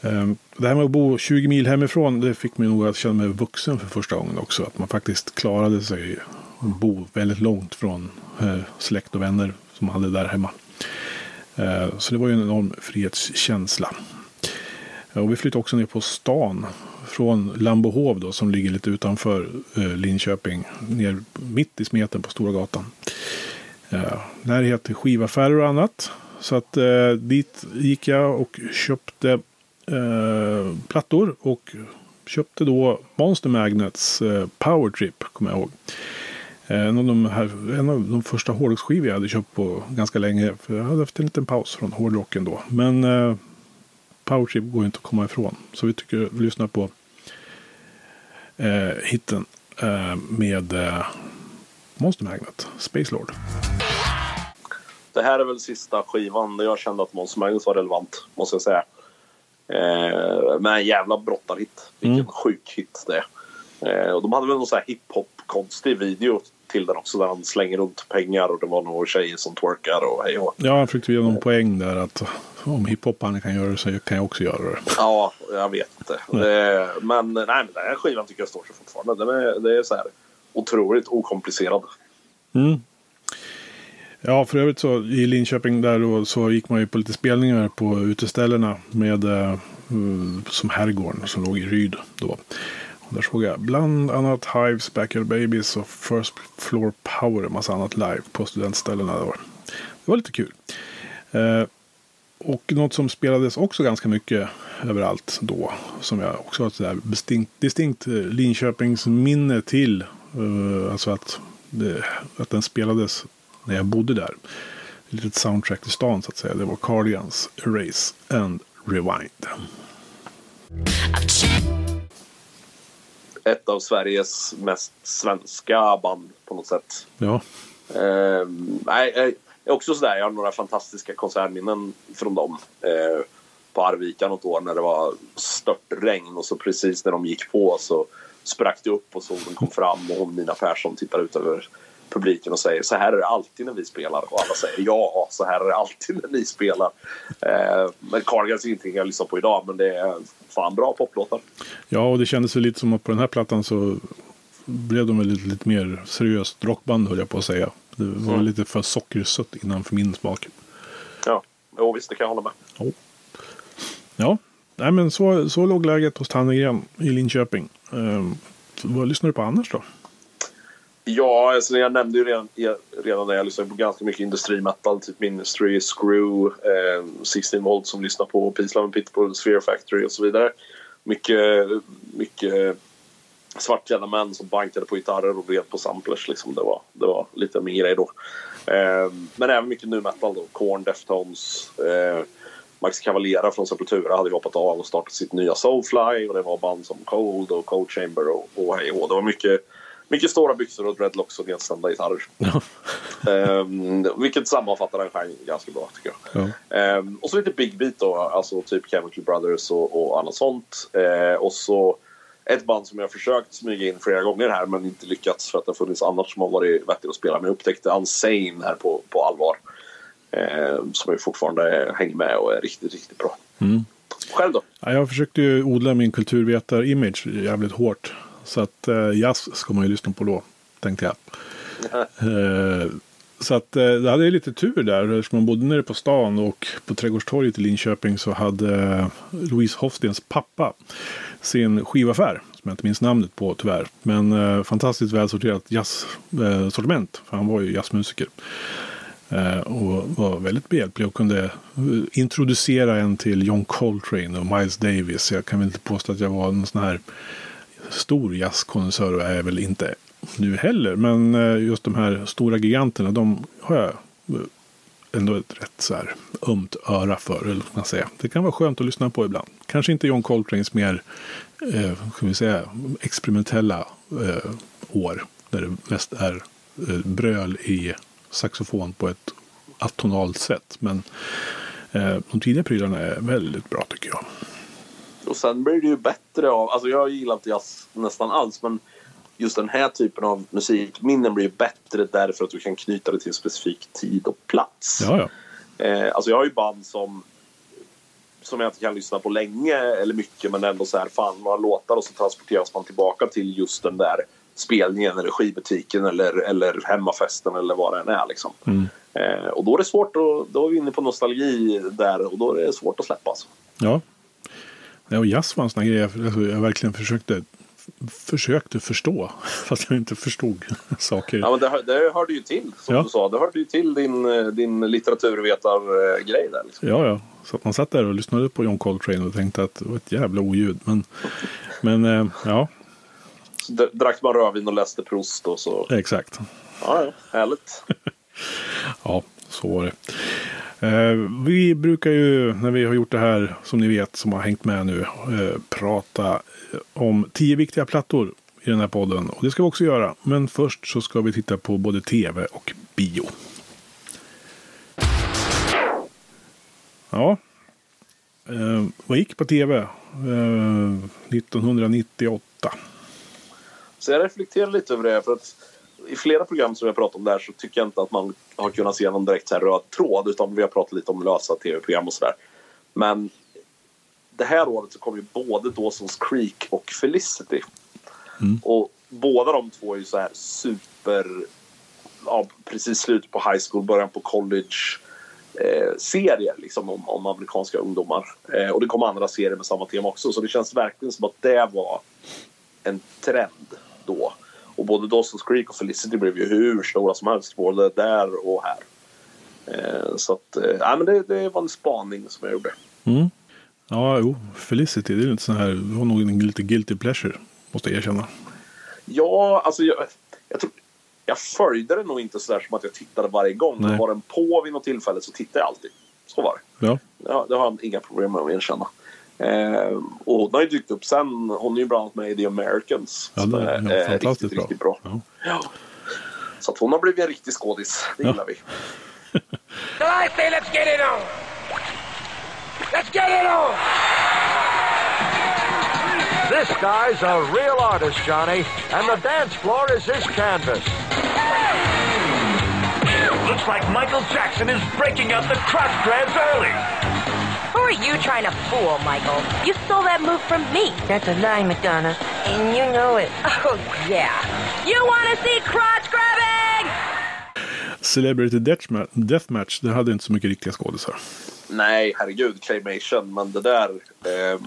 Um, Det här med att bo 20 mil hemifrån, det fick mig nog att känna mig vuxen för första gången också. Att man faktiskt klarade sig bo väldigt långt från eh, släkt och vänner som hade där hemma. Eh, Så det var ju en enorm frihetskänsla. Eh, och vi flyttade också ner på stan från Lambohov då, som ligger lite utanför eh, Linköping. Ner mitt i smeten på Stora gatan. Eh, närhet till skivaffärer och annat. Så att eh, dit gick jag och köpte eh, plattor. Och köpte då Monster Magnets eh, Power Trip, kommer jag ihåg. Eh, En av, de här, en av de första hårdrocksskivor jag hade köpt på ganska länge. För jag hade haft en liten paus från hårdrocken då. Men eh, Power Trip går inte att komma ifrån. Så vi tycker vi lyssnar på eh, hitten eh, med eh, Monster Magnet, Space Lord. Det här är väl sista skivan där jag kände att Måns Magnus var relevant, måste jag säga. Eh, men en jävla brottarhit. Vilken Mm. sjuk hit det är. Eh, och de hade väl någon sån här hiphop-konstig video till den också där han slänger runt pengar och det var några tjejer som twerkar och hej och Ja, jag försökte ge någon poäng där att om hiphopparna kan göra det så kan jag också göra det. Ja, jag vet inte. Det, men nej, men den här skivan tycker jag står sig fortfarande. Den är, det är så här otroligt okomplicerad. Mm. Ja, för övrigt så i Linköping där då, så gick man ju på lite spelningar på uteställena med eh, mm, som Herrgården som låg i Ryd då. Där såg jag bland annat Hives, Backyard Babies och First Floor Power, en massa annat live på studentställena. Då. Det var lite kul. Eh, och något som spelades också ganska mycket överallt då, som jag också har ett sådär distinkt, distinkt eh, Linköpings minne till. eh, alltså att, det, att den spelades när jag bodde där. Ett litet soundtrack till stan så att säga. Det var Cardigans, Erase and Rewind ett av Sveriges mest svenska band på något sätt. Ja. Eh, nej, också sådär, jag har några fantastiska konsertminnen från dem. Eh, på Arvika något år när det var störtregn och så precis när de gick på så sprack det upp och solen kom fram och hon Nina Persson tittar ut över publiken och säger så här är det alltid när vi spelar och alla säger ja, så här är det alltid när ni spelar. Eh, men Cardigans är ingenting jag lyssnar på idag men det är fan bra poplåtar. Ja, och det kändes väl lite som att på den här plattan så blev de väl lite, lite mer seriöst rockband höll jag på att säga. Det var Mm. lite för sockersött innan för min smak. Ja, jo, visst det kan jag hålla med. Ja, nej men så, så låg läget hos Tannegren i Linköping. Ehm, vad lyssnar du på annars då? Ja, alltså jag nämnde ju redan, redan det. jag lyssnar på ganska mycket industrimetal, typ Ministry, Screw, eh, 16 Volt som lyssnar på Peace Love and Pitbull, Sphere Factory och så vidare. Mycket, mycket svartklädda män som bankade på gitarrer och vred på samplers. Liksom. Det, var, det var lite min grej då. Eh, men även mycket nu metal då. Korn, Deftones. Eh, Max Cavalera från Sepultura hade ju hoppat av och startat sitt nya Soulfly och det var band som Cold och Cold Chamber och, och hej och. Det var mycket, mycket stora byxor och dreadlocks och nedstämda gitarrer. Ehm, vilket sammanfattar den genren ganska bra tycker jag. Ja. Ehm, och så lite Big Beat då, alltså typ Chemical Brothers och, och annat sånt. Ehm, och så ett band som jag försökt smyga in flera gånger här men inte lyckats för att det har funnits annat som har varit vettigt att spela. Men jag upptäckte Unsane här på, på allvar. Ehm, som ju fortfarande hänger med och är riktigt, riktigt bra. Mm. Själv då? Ja, jag försökte ju odla min kulturvetar-image jävligt hårt. Så att eh, jazz ska man ju lyssna på då, tänkte jag. Eh, så att eh, det hade jag lite tur där. Eftersom man bodde nere på stan och på Trädgårdstorget i Linköping så hade eh, Louise Hofstens pappa sin skivaffär. Som jag inte minns namnet på tyvärr. Men eh, fantastiskt välsorterat jazzsortiment. för han var ju jazzmusiker. Eh, och var väldigt behjälplig och kunde eh, introducera en till John Coltrane och Miles Davis. Jag kan väl inte påstå att jag var en sån här stor jazzkonsör och är jag väl inte nu heller. Men eh, just de här stora giganterna, de har jag eh, ändå ett rätt så här ömt öra för. Eller vad man säga. Det kan vara skönt att lyssna på ibland. Kanske inte John Coltranes mer eh, ska vi säga, experimentella eh, år. Där det mest är eh, bröl i saxofon på ett atonalt sätt. Men eh, de tidiga prylarna är väldigt bra tycker jag. Och sen blir det ju bättre av, alltså jag gillar inte jazz nästan alls men just den här typen av musikminnen blir ju bättre därför att du kan knyta det till en specifik tid och plats. Ja, ja. Eh, alltså jag har ju band som som jag inte kan lyssna på länge eller mycket men ändå så här fan några låtar och så transporteras man tillbaka till just den där spelningen eller skivbutiken eller, eller hemmafesten eller vad det än är liksom. Mm. Eh, och då är det svårt att, då är vi inne på nostalgi där och då är det svårt att släppa alltså. Ja. Ja och jazz var en sån här grej jag, alltså, verkligen försökte, försökte förstå. Fast jag inte förstod saker. Ja, men det, hör- det hörde ju till, som Ja. du sa. Det hörde ju till din, eh, din litteraturvetargrej där. Liksom. Ja, ja. Så man satt där och lyssnade på John Coltrane och tänkte att det var ett jävla oljud. Men, men eh, ja, Så drack man rödvin och läste Proust och så. exakt. Ja, ja, härligt. Ja, så var det. Eh, vi brukar ju, när vi har gjort det här, som ni vet, som har hängt med nu, eh, prata om tio viktiga plattor i den här podden. Och det ska vi också göra. Men först så ska vi titta på både tv och bio. Ja. Eh, vad gick på tv eh, 1998? Så jag reflekterar lite över det. För att i flera program som vi har pratat om där så tycker jag inte att man har kunnat se någon direkt så här röd tråd. Utan vi har pratat lite om lösa tv-program och sådär. Men det här året så kom ju både Dawson's Creek och Felicity. Och båda de två är ju så här super... Ja, precis slut på high school, början på college eh, serier liksom, om, om amerikanska ungdomar. Eh, och det kom andra serier med samma tema också. Så det känns verkligen som att det var en trend då. Och både Dawson's Creek och Felicity blev ju hur stora som helst både där och här. Eh, så att, eh, men det, det var en spaning som jag gjorde. Mm. Ja, jo, Felicity, det är lite sån här, det var nog en lite guilty pleasure, måste jag erkänna. Ja, alltså jag, jag, tror, jag följde det nog inte så där som att jag tittade varje gång. Nej. Var den på vid något tillfälle så tittade jag alltid. Så var det. Ja, Ja, det har jag inga problem med att erkänna. Eh, och hon har ju dykt upp sen. Hon är ju bland annat med i The Americans. Ja, som det är är, eh, fantastiskt riktigt, bra. riktigt bra. Ja. Ja. Så att hon har blivit en riktig skådis. Det Ja. gillar vi. So I say let's get it on. Let's get it on. This guy's a real artist, Johnny, and the dance floor is his canvas. Looks like Michael Jackson is breaking out the crotch grabs early. Are you trying to fool, Michael? You stole that move from me. That's a lie, Madonna, and you know it. Oh, yeah. You want to see crotch grabbing? Celebrity Deathma- Deathmatch, det hade inte så mycket riktiga skådisar. Nej, herregud, Claymation. Men det där, eh,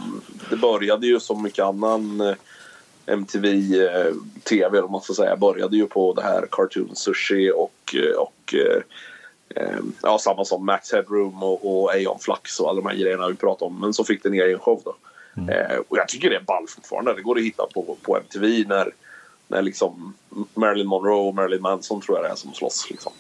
det började ju som mycket annan eh, MTV eh, TV, om man ska säga, började ju på det här Cartoon Sushi och, eh, och eh, ja, samma som Max Headroom och, och Aeon Flux och alla de här grejerna vi pratade om. Men så fick den egen show då. Eh, och jag tycker det är ball fortfarande. Det går att hitta på, på MTV när, när liksom Marilyn Monroe och Marilyn Manson tror jag det är som slåss. Liksom.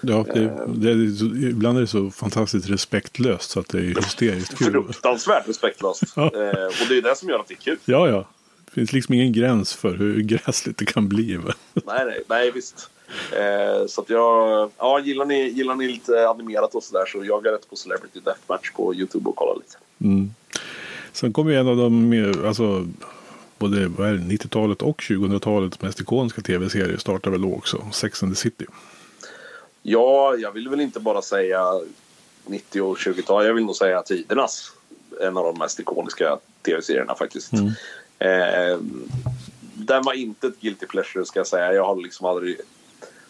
Ja, det, det är, så- ibland är det så fantastiskt respektlöst så att det är hysteriskt kul. Fruktansvärt respektlöst. Ja. Och det är det som gör att det är kul. Ja, ja. Det finns liksom ingen gräns för hur gräsligt det kan bli. va? Nej, nej, nej visst. Eh, så att jag, ja, gillar ni, gillar ni lite animerat och sådär så jag är rätt på Celebrity Deathmatch på Youtube och kolla lite. Mm. Sen kom ju en av de, alltså, både vad är det, 90-talet och 2000-talets mest ikoniska tv-serier startade väl då också, Sex and the City. Ja, jag vill väl inte bara säga 90 och 20-tal. Jag vill nog säga tidernas. En av de mest ikoniska tv-serierna faktiskt. Eh, den var inte ett guilty pleasure ska jag säga. Jag har liksom aldrig...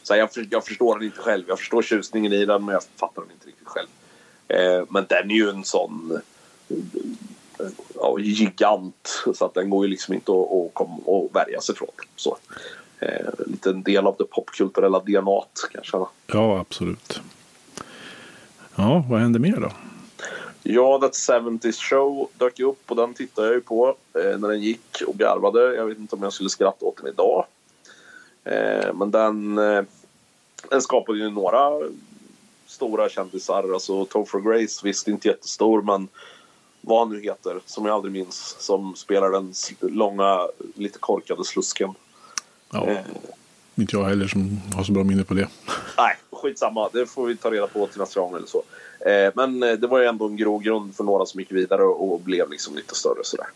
Så här, jag, för, jag förstår den inte själv. Jag förstår tjusningen i den men jag fattar den inte riktigt själv. Eh, men den är ju en sån ja, gigant så att den går ju liksom inte att, att, kom, att värja sig från. Så. Eh, lite en del av det popkulturella DNA kanske. Ja, absolut. Ja, vad hände mer då? Ja, That 70's Show dök ju upp och den tittade jag ju på eh, när den gick och garvade. Jag vet inte om jag skulle skratta åt den idag. Eh, men den, eh, den skapade ju några stora kändisar. Alltså Topher Grace, visst inte jättestor men vad han nu heter, som jag aldrig minns, som spelar den långa, lite korkade slusken. Ja, Eh, inte jag heller som har så bra minne på det. Nej, skitsamma. Det får vi ta reda på till nästa gång eller så. Eh, men eh, det var ju ändå en grogrund för några som gick vidare och, och blev liksom lite större sådär.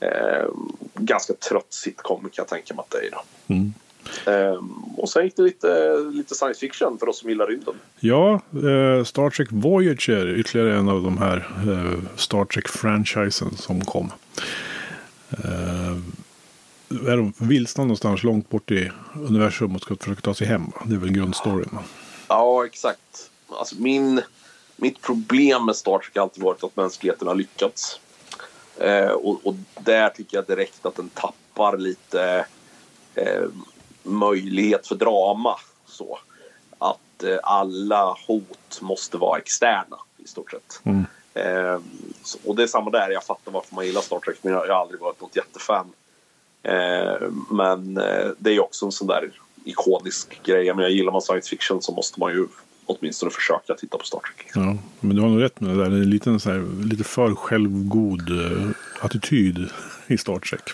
Eh, ganska trött sitcom kan jag tänka mig att det är. Då. Mm. Eh, och sen gick det lite, lite science fiction för oss som gillar rymden. Ja, eh, Star Trek Voyager, ytterligare en av de här eh, Star Trek-franchisen som kom. Eh, är de vilsna någonstans långt bort i universum och ska försöka ta sig hem? va? Det är väl grundstoryn? va? Ja, exakt. Alltså min, mitt problem med Star Trek har alltid varit att mänskligheten har lyckats. Eh, och, och där tycker jag direkt att den tappar lite eh, möjlighet för drama. Så. Att eh, alla hot måste vara externa i stort sett. Mm. Eh, så, och det är samma där, jag fattar varför man gillar Star Trek men jag, jag har aldrig varit något jättefan. Eh, men eh, det är också en sån där ikonisk grej. Men jag gillar man science fiction så måste man ju åtminstone försöka titta på Star Trek. Ja, men du har nog rätt med det där. Det är en liten, så här, lite för självgod eh, attityd i Star Trek.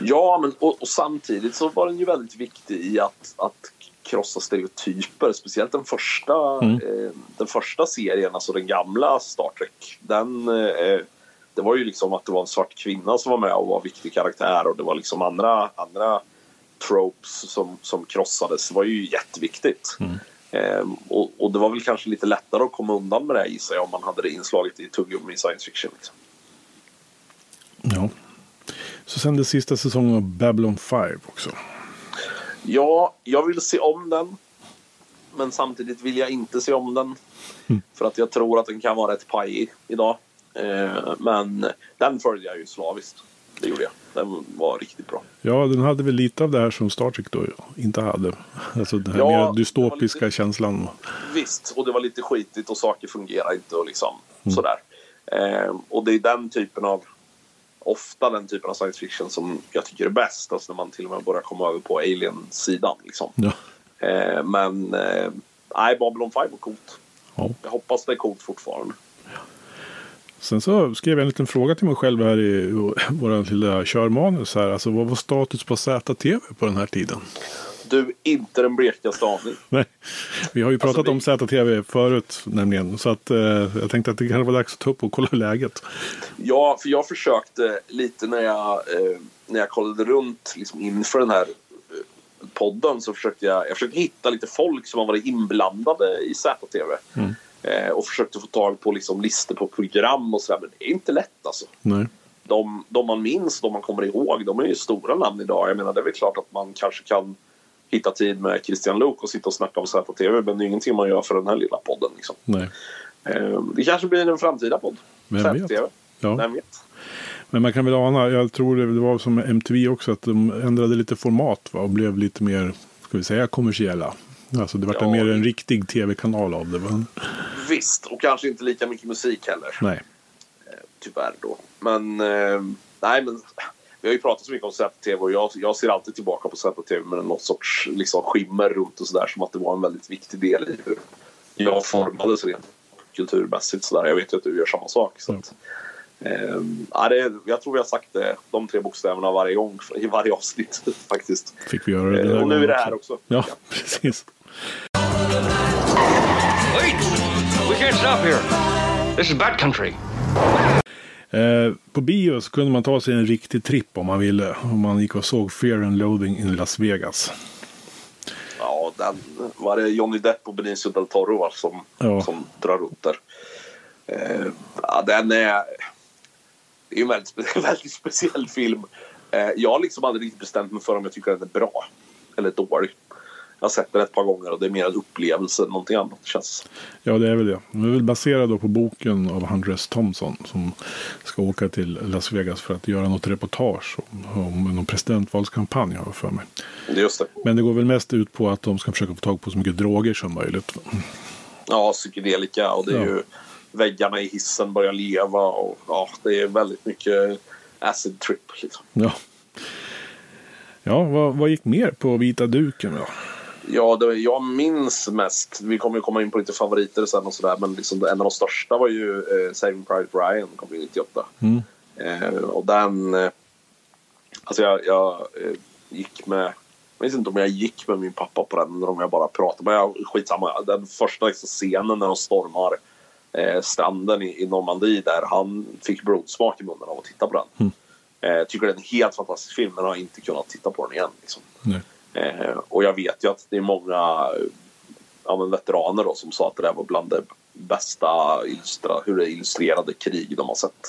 Ja, men och, och samtidigt så var den ju väldigt viktig i att, att krossa stereotyper. Speciellt den första, Mm. eh, den första serien, alltså den gamla Star Trek. Den, eh, det var ju liksom att det var en svart kvinna som var med och var en viktig karaktär och det var liksom andra, andra tropes som, som krossades. Det var ju jätteviktigt. Eh, och, och det var väl kanske lite lättare att komma undan med det gissar jag om man hade det inslaget i tuggummi i science fiction. Liksom. Ja. Så sen det sista säsongen av Babylon 5 också. Ja, jag vill se om den. Men samtidigt vill jag inte se om den. För att jag tror att den kan vara rätt pajig idag. Eh, men den följde jag ju slaviskt. Det gjorde jag. Den var riktigt bra. Ja, den hade väl lite av det här som Star Trek då inte hade. Alltså den här Ja, mer dystopiska känslan. Visst, och det var lite skitigt och saker fungerar inte och liksom Mm. sådär. Eh, och det är den typen av, ofta den typen av science fiction som jag tycker är bäst. Alltså när man till och med börjar komma över på alien-sidan liksom. Ja. Eh, men, eh, nej, Babylon 5 var coolt. Ja. Jag hoppas det är coolt fortfarande. Sen så skrev jag en liten fråga till mig själv här i vår lilla körmanus här. Alltså vad var status på ZTV på den här tiden? Du, inte den blekaste aning. Nej, vi har ju pratat Alltså, om ZTV förut nämligen. Så att eh, jag tänkte att det kanske var dags att ta upp och kolla läget. Ja, för jag försökte lite när jag, eh, när jag kollade runt liksom inför den här eh, podden så försökte jag, jag försökte hitta lite folk som har varit inblandade i ZTV. Mm. Eh, och försökte få tag på liksom listor på program och sådär. Men det är inte lätt alltså. Nej. De, de man minns, de man kommer ihåg, de är ju stora namn idag. Jag menar det är väl klart att man kanske kan hitta tid med Christian Luuk och sitta och snacka om ZTV. Men det är ingenting man gör för den här lilla podden. Liksom. Nej. Eh, det kanske blir en framtida podd. Vem vet? ZTV. Ja. Vem vet? Men man kan väl ana, jag tror det var som MTV också, att de ändrade lite format va, och blev lite mer, ska vi säga, kommersiella. Alltså det var Ja. mer en riktig tv-kanal av det. Va? Visst, och kanske inte lika mycket musik heller. Nej. Tyvärr då. Men, eh, nej men vi har ju pratat så mycket om ZTV och jag, jag ser alltid tillbaka på ZTV med något sorts liksom, skimmer runt och sådär som att det var en väldigt viktig del i hur jag formades rent kulturmässigt sådär. Jag vet ju att du gör samma sak. Så att, eh, ja, det, jag tror vi har sagt det, de tre bokstäverna varje gång i varje avsnitt faktiskt. Fick vi göra det Eh, och nu är det här också. Ja, precis. Wait! We can't stop here. This is bad country. Eh, på bio så kunde man ta sig en riktig tripp om man ville. Om man gick och såg Fear and Loathing in Las Vegas. Ja, den var det Johnny Depp och Benicio del Toro som, Ja. som drar runt där. Eh, ja, den är... Det är ju en väldigt, väldigt speciell film. Eh, jag har liksom aldrig riktigt bestämt mig för om jag tycker den är bra eller dålig. Jag har sett den ett par gånger och det är mer en upplevelse än någonting annat känns Ja, det är väl det. Den är väl baserad då på boken av Huntress Thompson som ska åka till Las Vegas för att göra något reportage om, om någon presidentvalskampanj har jag för mig. Just det. Men det går väl mest ut på att de ska försöka få tag på så mycket droger som möjligt. Ja, psykedelika och det är Ja. ju väggarna i hissen börjar leva och ja, det är väldigt mycket acid trip liksom. Ja, ja vad, vad gick mer på vita duken då? Ja, det, jag minns mest, vi kommer ju komma in på lite favoriter sen och sådär, men liksom en av de största var ju eh, Saving Private Ryan, kom ju 98. Mm. Eh, och den, eh, alltså jag, jag eh, gick med, jag vet inte om jag gick med min pappa på den eller om jag bara pratade, men jag, skitsamma. Den första liksom, scenen när de stormar eh, stranden i, i Normandie där, han fick blodsmak i munnen av att titta på den. Eh, tycker det är en helt fantastisk film, men har inte kunnat titta på den igen. Liksom. Nej. Eh, och jag vet ju att det är många ja, men veteraner då, som sa att det där var bland det bästa illustra, hur det illustrerade krig de har sett.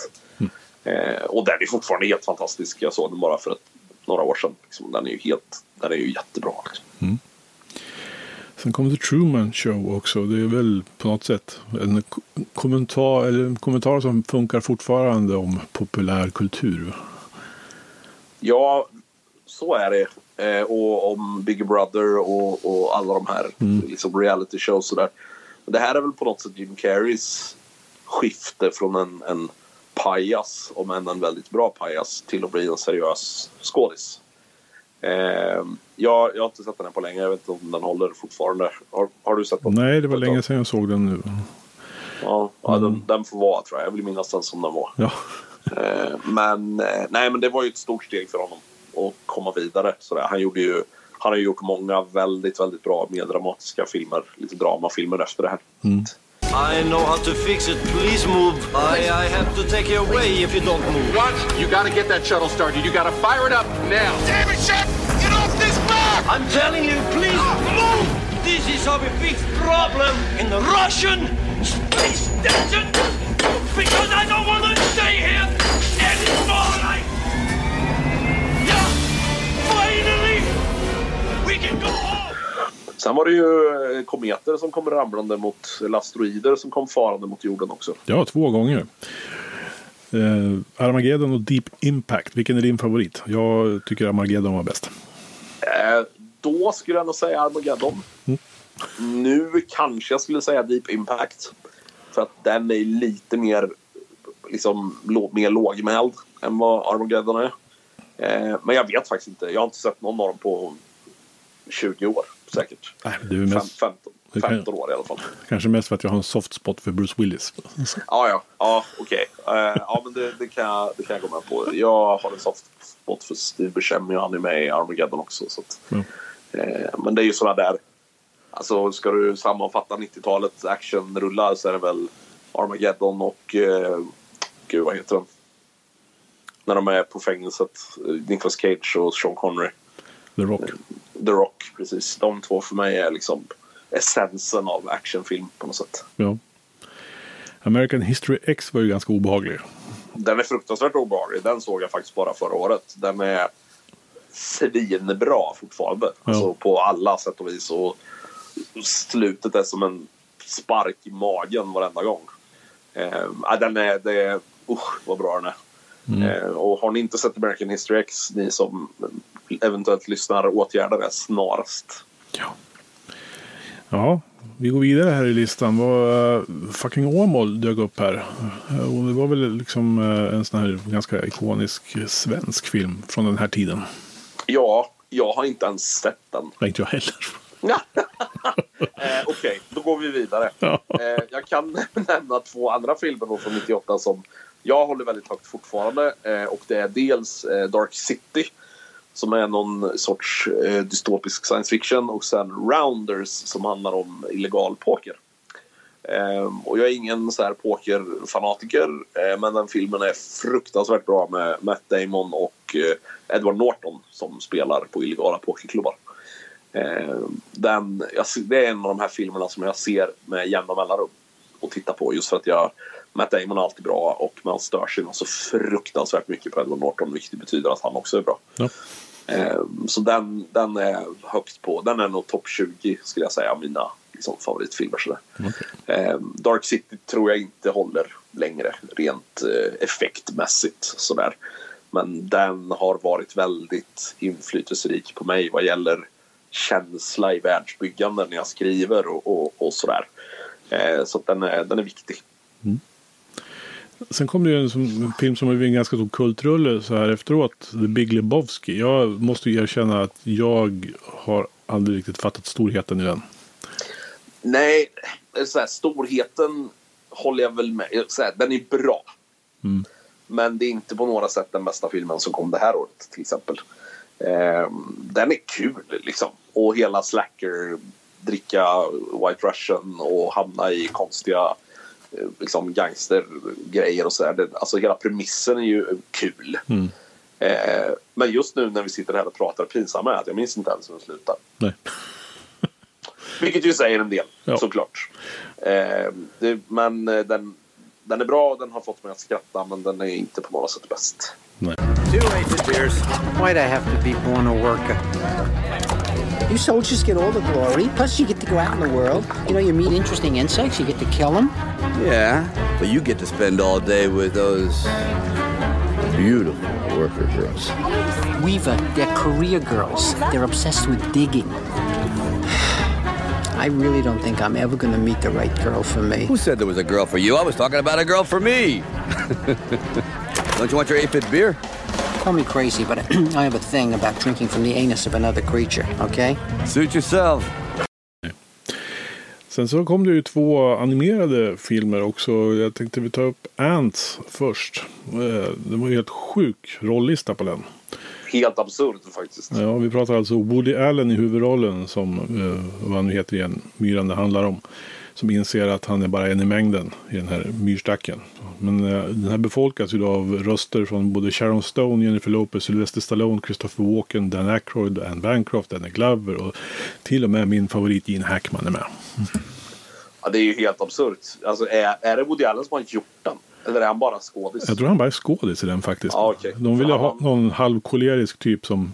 Eh, och den är fortfarande helt fantastisk. Jag såg den bara för ett, några år sedan. Liksom. Den är ju helt, den är ju jättebra. Liksom. Sen kom The Truman Show också. Det är väl på något sätt en ko- kommentar, eller en kommentar som funkar fortfarande om populärkultur. Ja, så är det. Eh, och om Big Brother och, och alla de här liksom reality shows och där. Det här är väl på något sätt Jim Carreys skifte från en, en pajas, om än en väldigt bra pajas, till att bli en seriös skådis. Eh, jag, jag har inte sett den här på länge, jag vet inte om den håller fortfarande. Har, har du sett den? Nej, det var länge sedan jag såg den nu. Ja, ja den, den får vara tror jag. Jag vill minnas den som den var. Ja, Eh, men, eh, nej, men det var ju ett stort steg för honom att komma vidare. Sådär. Han, gjorde ju, han har ju gjort många väldigt, väldigt bra meddramatiska filmer, lite dramafilmer efter det här. I know how to fix it. Please move. I, I have to take you away if you don't move. What? You gotta get that shuttle started. You gotta fire it up now. Damn it, Shep! Get off this block! I'm telling you, please move! This is how we fix problem in the Russian space station because I don't want to stay here anymore. Sen var det ju eh, kometer som kom ramlande mot, eller asteroider som kom farande mot jorden också. ja två gånger. Eh, Armageddon och Deep Impact. Vilken är din favorit? Jag tycker Armageddon var bäst. Eh, då skulle jag nog säga Armageddon. Nu kanske jag skulle säga Deep Impact. För att den är lite mer, liksom, mer lågmäld än vad Armageddon är. Eh, men jag vet faktiskt inte. Jag har inte sett någon av dem på 20 år säkert. Nej, du Fem, mest, 15. Det kan- 15 år i alla fall. Kanske mest för att jag har en soft spot för Bruce Willis. Ja, ja, ja okej. Eh, ja, men det, det, kan jag, det kan jag gå med på. Jag har en soft spot för Steve Buscemi och han är med i Armageddon också. Så att, Ja. eh, men det är ju sådana där... Alltså, ska du sammanfatta 90-talets actionrullar så är det väl Armageddon och... Eh, gud, vad heter den? När de är på fängelset. Nicolas Cage och Sean Connery. The Rock. The Rock, precis. De två för mig är liksom essensen av actionfilm på något sätt. Ja. American History X var ju ganska obehaglig. Den är fruktansvärt obehaglig. Den såg jag faktiskt bara förra året. Den är svinbra fortfarande. Alltså på alla sätt och vis. Och slutet är som en spark i magen varenda gång. Eh, ja, den är, det är, usch vad bra den är. Eh, och har ni inte sett American History X, ni som eventuellt lyssnar, åtgärda det snarast. Ja, vi går vidare här i listan. Vad, eh, fucking Åmål dök upp här. Eh, Och det var väl liksom eh, en sån här ganska ikonisk svensk film från den här tiden. Ja, jag har inte ens sett den. Nej, inte jag heller. Eh, Okej, då går vi vidare. Eh, jag kan nämna två andra filmer då från 98 som jag håller väldigt högt fortfarande. Eh, och det är dels Dark City som är någon sorts eh, dystopisk science fiction och sen Rounders som handlar om illegal poker. Eh, och jag är ingen så här pokerfanatiker eh, men den filmen är fruktansvärt bra med Matt Damon och eh, Edward Norton som spelar på illegala pokerklubbar. Eh, den, jag, det är en av de här filmerna som jag ser med jämna mellanrum och tittar på just för att jag Matt Damon är alltid bra och man stör sig så fruktansvärt mycket på Edward Norton vilket betyder att han också är bra. Ja. Eh, så den, den är högt på. Den är nog topp 20 skulle jag säga av mina liksom, favoritfilmer. Sådär. Eh, Dark City tror jag inte håller längre rent eh, effektmässigt. Sådär. Men den har varit väldigt inflytelserik på mig vad gäller känsla i världsbyggande när jag skriver och, och, och sådär. Eh, så den, är, den är viktig. Sen kom det ju en som, film som blivit en ganska stor kultrulle så här efteråt. The Big Lebowski. Jag måste ju erkänna att jag har aldrig riktigt fattat storheten i den. Nej, så här, storheten håller jag väl med. Så här, den är bra. Mm. Men det är inte på några sätt den bästa filmen som kom det här året till exempel. Ehm, den är kul liksom. Och hela slacker, dricka White Russian och hamna i konstiga eh, liksom gangstergrejer och sådär. Det- Alltså hela premissen är ju kul. Mm. Eh, men just nu när vi sitter här och pratar pinsamt är att jag minns inte ens hur den slutar. Nej. Vilket ju säger en del, Ja. såklart. Eh, det, men eh, den, den är bra, den har fått mig att skratta, men den är inte på något sätt bäst. Two wasted beers. Why'd I have to be born a worker? You soldiers get all the glory. Plus, you to go out in the world. You know, you meet interesting insects. You get to kill them. Yeah, but you get to spend all day with those beautiful worker girls. Weaver, they're career girls. They're obsessed with digging. I really don't think I'm ever going to meet the right girl for me. Who said there was a girl for you? I was talking about a girl for me. Don't you want your 8-bit beer? Call me crazy, but I have a thing about drinking from the anus of another creature, okay? Suit yourself. Sen så kom det ju två animerade filmer också. Jag tänkte vi ta upp Ants först. Eh, Det var ju helt sjuk rollista på den. Helt absurt faktiskt. Ja, vi pratar alltså Woody Allen i huvudrollen som, eh, vad han nu heter igen, myran det handlar om. Som inser att han är bara en i mängden i den här myrstacken. Men eh, den här befolkas ju då av röster från både Sharon Stone, Jennifer Lopez, Sylvester Stallone, Christopher Walken, Dan Aykroyd, Anne Bancroft, Danny Glover och till och med min favorit Gene Hackman är med. Ja, det är ju helt absurt. Alltså, är, är det Woody Allen som har gjort den? Eller är han bara skådis? Jag tror han bara är skådis i den faktiskt. Ja, okej. De vill ju ha någon halvkolerisk typ som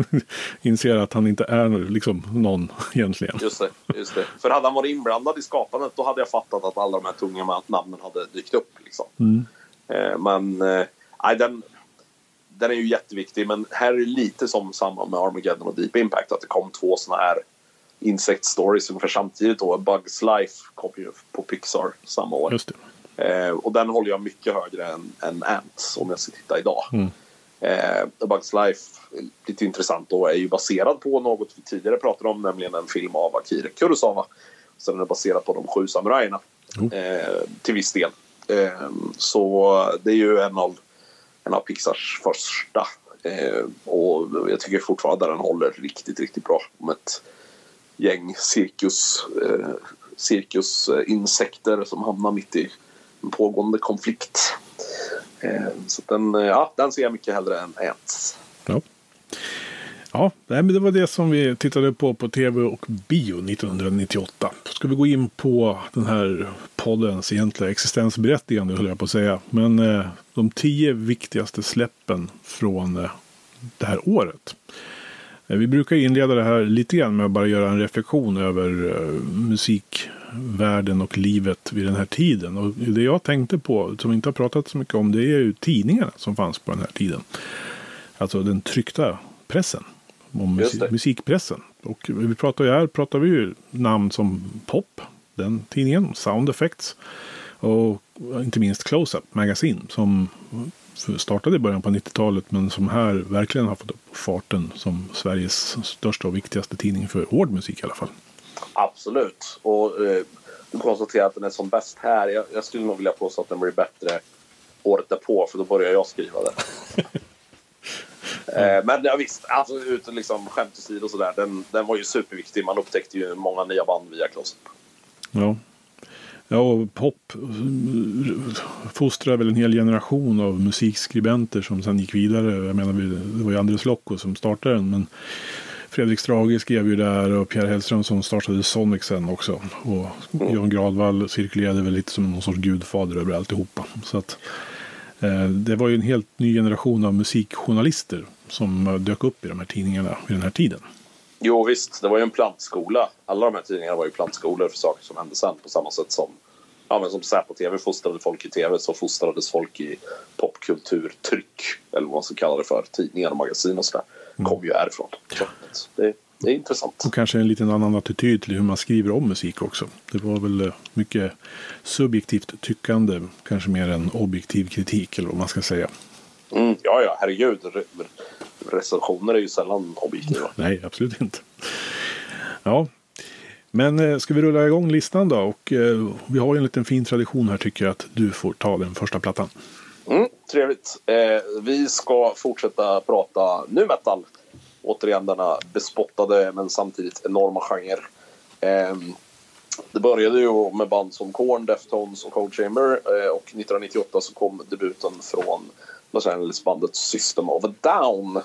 inser att han inte är liksom någon egentligen. Just det, just det. För hade han varit inblandad i skapandet då hade jag fattat att alla de här tunga namnen hade dykt upp. Liksom. Mm. Eh, men eh, den, den är ju jätteviktig. Men här är det lite som samma med Armageddon och Deep Impact. Att det kom två såna här insect stories ungefär samtidigt. Då. Bugs Life kom ju på Pixar samma år. Just det. Eh, och den håller jag mycket högre än, än Ants om jag ska titta idag. Mm. Eh, A Bugs Life, lite intressant då, är ju baserad på något vi tidigare pratade om, nämligen en film av Akira Kurosawa Så den är baserad på de sju samurajerna. Eh, till viss del. Eh, så det är ju en av, en av Pixars första. Eh, och jag tycker fortfarande den håller riktigt, riktigt bra. Om ett gäng cirkus, eh, cirkusinsekter som hamnar mitt i en pågående konflikt. Eh, så den, eh, ja, den ser jag mycket hellre än Ants. Ja. Ja, det var det som vi tittade på på tv och bio 1998. Ska vi gå in på den här poddens egentliga existensberättigande, höll jag på att säga. Men eh, de tio viktigaste släppen från eh, det här året. Eh, vi brukar inleda det här lite grann med att bara göra en reflektion över eh, musikvärlden och livet vid den här tiden. Och det jag tänkte på, som vi inte har pratat så mycket om, det är ju tidningarna som fanns på den här tiden. Alltså den tryckta pressen musik, musikpressen. Och vi pratar ju här pratar vi ju namn som Pop, den tidningen, Sound Effects och inte minst Close-Up Magazine som startade i början på 90-talet men som här verkligen har fått upp farten som Sveriges största och viktigaste tidning för hård musik i alla fall. Absolut. Och eh, du konstaterar att den är som bäst här. Jag, jag skulle nog vilja påstå att den blir bättre året därpå för då börjar jag skriva den. Eh, men ja, visst, alltså, ut liksom, skämt åsido och sådär. Den, den var ju superviktig. Man upptäckte ju många nya band via Close Ja. Ja, och pop fostrar väl en hel generation av musikskribenter som sen gick vidare. Jag menar, det var ju Andres Lokko som startade den. Men Fredrik Strage skrev ju där och Pierre Hellström som startade Sonic sen också. Och Jan Gradvall cirkulerade väl lite som någon sorts gudfader över alltihopa. Så att, eh, det var ju en helt ny generation av musikjournalister som dök upp i de här tidningarna vid den här tiden. Jo visst, det var ju en plantskola. Alla de här tidningarna var ju plantskolor för saker som hände sen på samma sätt som ja, men som Säpo-TV fostrade folk i TV så fostrades folk i popkulturtryck eller vad man ska kalla det för. Tidningar och magasin och sådär. Mm. Kom ju härifrån. Det, det är intressant. Och kanske en liten annan attityd till hur man skriver om musik också. Det var väl eh, mycket subjektivt tyckande, kanske mer än objektiv kritik eller vad man ska säga. Mm, ja, ja, herregud. Recensioner är ju sällan objektiva. Nej, absolut inte. Ja, men eh, ska vi rulla igång listan då? Och eh, vi har ju en liten fin tradition här tycker jag att du får ta den första plattan. Mm, trevligt. Eh, vi ska fortsätta prata nu metal. Återigen denna bespottade men samtidigt enorma genre. Eh, det började ju med band som Korn, Deftones och Cold Chamber eh, och 1998 så kom debuten från Los Angeles-bandet System of a Down.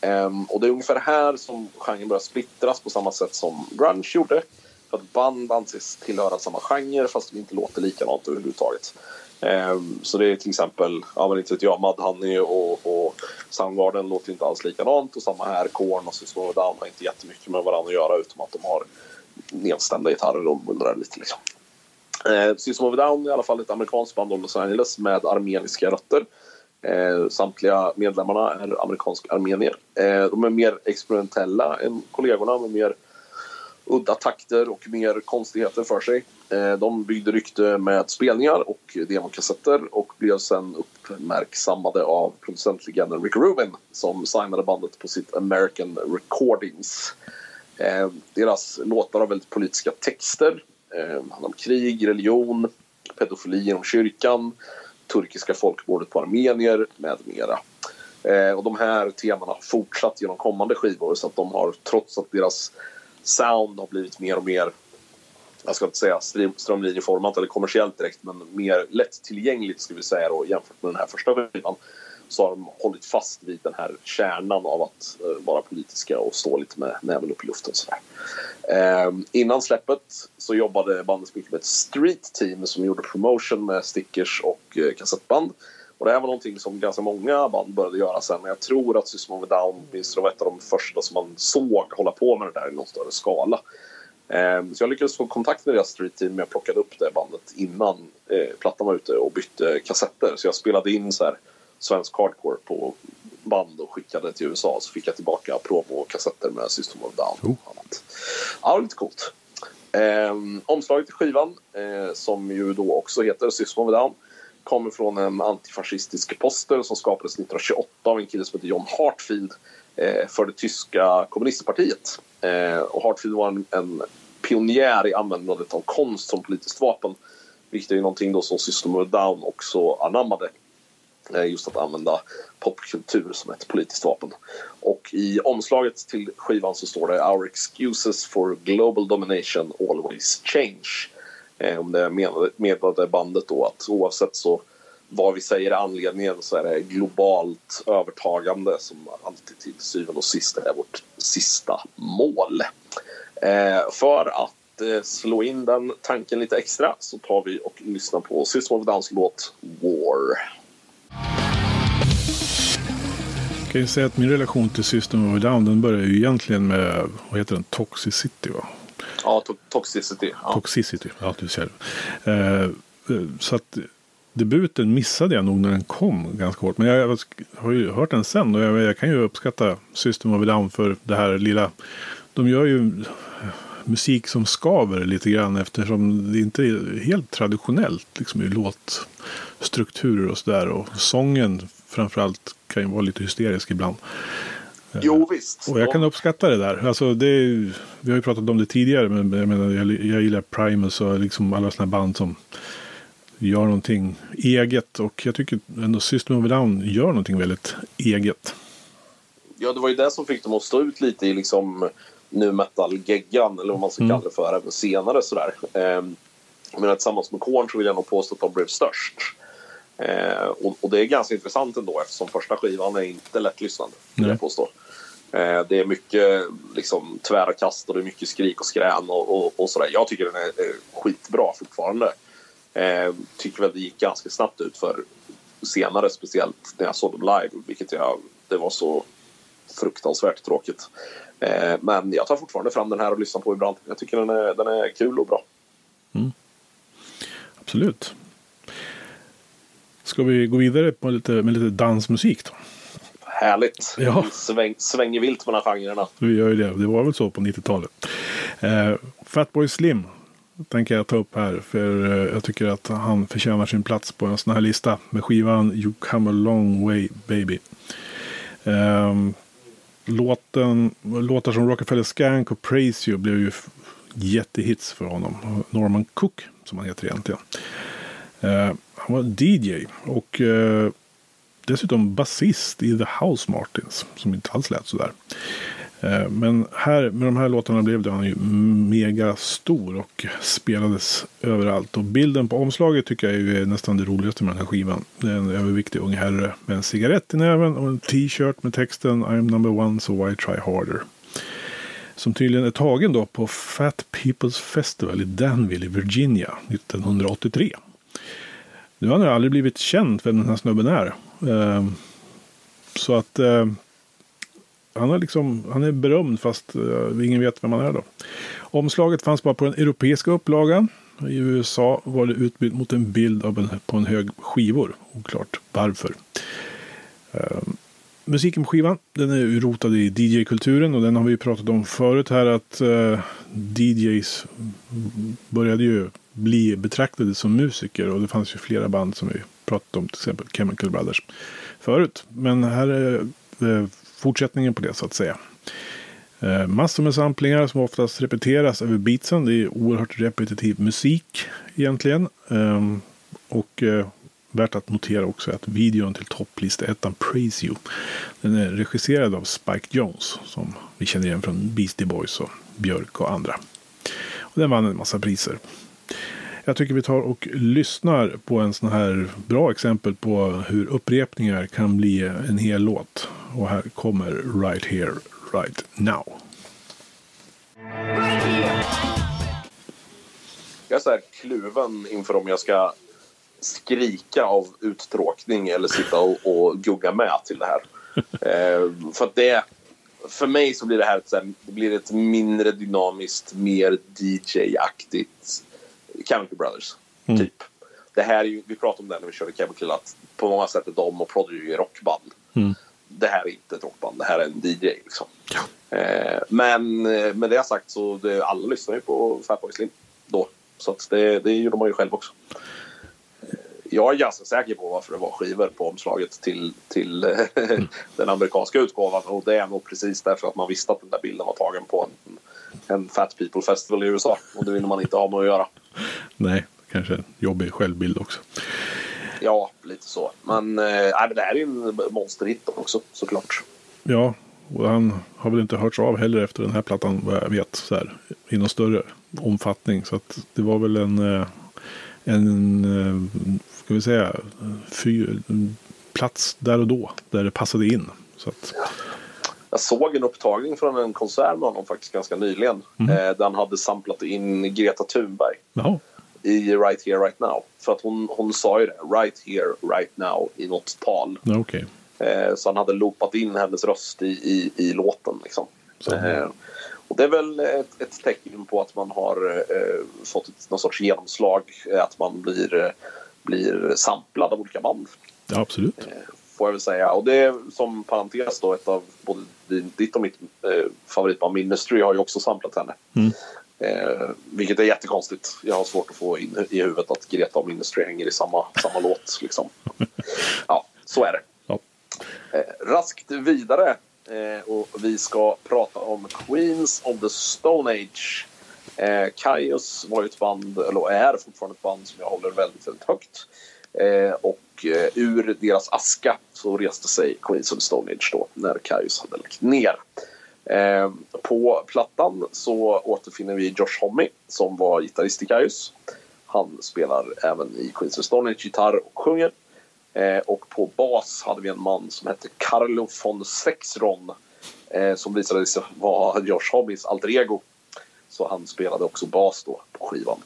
Ehm, och det är ungefär här som genren börjar splittras på samma sätt som grunge gjorde. För att band anses tillhöra samma genre fast de inte låter likadant överhuvudtaget. Ehm, så det är till exempel, ja men inte vet jag, Mudhoney och, och Soundgarden låter inte alls likadant och samma här, Korn och System of Down har inte jättemycket med varandra att göra utom att de har nedstämda gitarrer och mullrar lite liksom. Uh, System of Down är i alla fall ett amerikanskt band om Los Angeles med armeniska rötter. Eh, samtliga medlemmarna är amerikanska armenier. Eh, de är mer experimentella än kollegorna men mer udda takter och mer konstigheter för sig. Eh, de byggde rykte med spelningar och demokassetter och blev sen uppmärksammade av producentlegenden Rick Rubin som signade bandet på sitt American Recordings. Eh, deras låtar har väldigt politiska texter. Det handlar om krig, religion, pedofili inom kyrkan turkiska folkmordet på armenier med mera. Och de här temana har fortsatt genom kommande skivor så att de har trots att deras sound har blivit mer och mer jag ska inte säga strömlinjeformat eller kommersiellt direkt men mer lättillgängligt ska vi säga då, jämfört med den här första skivan så har de hållit fast vid den här kärnan av att eh, vara politiska och stå lite med näven upp i luften. Sådär. Eh, innan släppet så jobbade bandet mycket med ett street team som gjorde promotion med stickers och eh, kassettband. Och det här var någonting som ganska många band började göra sen. Jag tror att System of a Down åtminstone var ett av de första som man såg hålla på med det där i någon större skala. Ehm, så jag lyckades få kontakt med deras street team. Jag plockade upp det bandet innan eh, plattan var ute och bytte kassetter. Så jag spelade in så här svensk hardcore på band och skickade till USA. Så fick jag tillbaka promo-kassetter med System of Down. Och annat. Ja, lite coolt. Eh, omslaget till skivan, eh, som ju då också heter System of Down, kommer från en antifascistisk poster som skapades 1928 av en kille som heter John Hartfield eh, för det tyska kommunistpartiet. Eh, och Hartfield var en, en pionjär i användandet av konst som politiskt vapen. Vilket är någonting då som System of Down också anammade. Eh, just att använda popkultur som ett politiskt vapen. Och i omslaget till skivan så står det Our excuses for global domination always change. Eh, om det meddelade bandet då att oavsett så vad vi säger är anledningen så är det globalt övertagande som alltid till syvende och sist är vårt sista mål. Eh, för att eh, slå in den tanken lite extra så tar vi och lyssnar på System of Downs låt War. Jag kan ju säga att min relation till System of Down den börjar ju egentligen med, vad heter den, Toxicity va? Ja, to Toxicity. Ja. Toxicity, ja du ser. Eh, eh, så att debuten missade jag nog när den kom ganska hårt. Men jag har ju hört den sen och jag, jag kan ju uppskatta System of a Down för det här lilla. De gör ju musik som skaver lite grann eftersom det inte är helt traditionellt liksom i låtstrukturer och sådär. Och sången framförallt kan ju vara lite hysterisk ibland. Jo visst. Och jag kan uppskatta det där. Alltså det är, vi har ju pratat om det tidigare men jag, menar, jag, jag gillar Primus och liksom alla sådana band som gör någonting eget. Och jag tycker ändå System of a Down gör någonting väldigt eget. Ja, det var ju det som fick dem att stå ut lite i liksom nu metal-geggan, eller vad man ska mm. kalla det för, även senare sådär. Eh, men tillsammans med Korn så vill jag nog påstå att de blev störst. Eh, och, och, det är ganska intressant ändå eftersom första skivan är inte lättlyssnande, vill jag påstå. Eh, det är mycket liksom, tvära kast och det är mycket skrik och skrän och, och, och sådär. Jag tycker den är, är skitbra fortfarande. Eh, tycker väl det gick ganska snabbt ut för senare, speciellt när jag såg dem live, vilket jag, det var så fruktansvärt tråkigt. Eh, men jag tar fortfarande fram den här och lyssnar på ibland. Jag tycker den är, den är kul och bra. Mm. Absolut. Ska vi gå vidare på lite, med lite dansmusik då? Härligt. Ja. Vi sväng, svänger vilt mellan genrerna. Vi gör ju det. Det var väl så på 90-talet. Eh, Fatboy Slim tänker jag ta upp här. För eh, jag tycker att han förtjänar sin plats på en sån här lista. Med skivan You come a long way baby. Um, låten, låtar som Rockefeller Skank och Praise You blev ju jättehits för honom. Norman Cook som han heter egentligen. Han var DJ och eh, dessutom basist i The House Martins. Som inte alls lät sådär. Eh, men här, med de här låtarna blev han ju mega stor och spelades överallt. Och bilden på omslaget tycker jag är nästan det roligaste med den här skivan. Det är en överviktig ung herre med en cigarett i näven och en t-shirt med texten I'm number one so why try harder. Som tydligen är tagen då på Fat People's Festival i Danville i Virginia 1983. Nu har han aldrig blivit känd vem den här snubben är. Eh, så att eh, han, är liksom, han är berömd fast eh, ingen vet vem han är då. Omslaget fanns bara på den europeiska upplagan. I USA var det utbytt mot en bild av en, på en hög skivor. Oklart varför. Uh, musiken på skivan den är rotad i DJ-kulturen och den har vi pratat om förut här att eh, uh, DJs började ju bli betraktade som musiker och det fanns ju flera band som vi pratat om, till exempel Chemical Brothers förut. Men här är eh, fortsättningen på det så att säga. Eh, massor med samplingar som oftast repeteras över beatsen. Det är oerhört repetitiv musik egentligen. Ehm, och eh, värt att notera också att videon till topplista ettan Praise You. Den är regisserad av Spike Jones som vi känner igen från Beastie Boys och Björk och andra. Och den vann en massa priser. Jag tycker vi tar och lyssnar på en sån här bra exempel på hur upprepningar kan bli en hel låt. Och här kommer Right Here, Right Now. Jag är så här kluven inför om jag ska skrika av uttråkning eller sitta och, och gugga med till det här. eh, för att det, för mig så blir det här ett, det blir ett mindre dynamiskt, mer DJ-aktigt Chemical Brothers. Mm. Typ. Det här är ju, vi pratade om det när vi körde Chemical att på många sätt är de och Prodigy rockband. Mm. Det här är inte ett rockband, det här är en DJ. Liksom. Ja. Eh, men eh, med det sagt så det, alla lyssnar ju på Fatboy Slim då. Så att det, det gjorde man ju själv också. Eh, jag är ganska säker på varför det var skivor på omslaget till, till den amerikanska utgåvan och det är nog precis därför att man visste att den där bilden var tagen på en en Fat People Festival i USA. Och det vill man inte ha med att göra. Nej, kanske en jobbig självbild också. Ja, lite så. Men, eh, men det här är ju en monsterhit också såklart. Ja, och han har väl inte hörts av heller efter den här plattan vad jag vet. Så här, I någon större omfattning. Så att det var väl en, eh, en eh, ska vi säga, fy, plats där och då. Där det passade in. Så att, Jag såg en upptagning från en konsert med honom faktiskt ganska nyligen. Mm. Eh, där han hade samplat in Greta Thunberg. Jaha. I Right Here Right Now. För att hon, hon sa ju det, Right Here Right Now i något tal. Okej. Eh, så han hade loopat in hennes röst i, i, i låten. Liksom. Eh, och det är väl ett, ett tecken på att man har eh, fått ett, någon sorts genomslag. eh, Att man blir, eh, blir samplad av olika band. Ja, absolut. Får jag väl säga. Och det är som parentes då ett av både ditt och mitt eh, favoritband Ministry har ju också samplat henne. Mm. Eh, vilket är jättekonstigt. Jag har svårt att få in i huvudet att Greta och Ministry hänger i samma, samma låt. Liksom. Ja, så är det. Ja. Eh, raskt vidare. Eh, och vi ska prata om Queens of the Stone Age. Eh, Kaius var ju ett band, eller är fortfarande ett band som jag håller väldigt, väldigt högt. Eh, och eh, ur deras aska så reste sig Queens of the Stone Age då när Kaius hade lagt ner. Eh, på plattan så återfinner vi Josh Homme som var gitarrist i Kaius. Han spelar även i Queens of the Stone Age gitarr och sjunger. Eh, och på bas hade vi en man som hette Carlo von Sexron eh, som visade sig vara Josh Hommes alter ego. Så han spelade också bas då på skivan.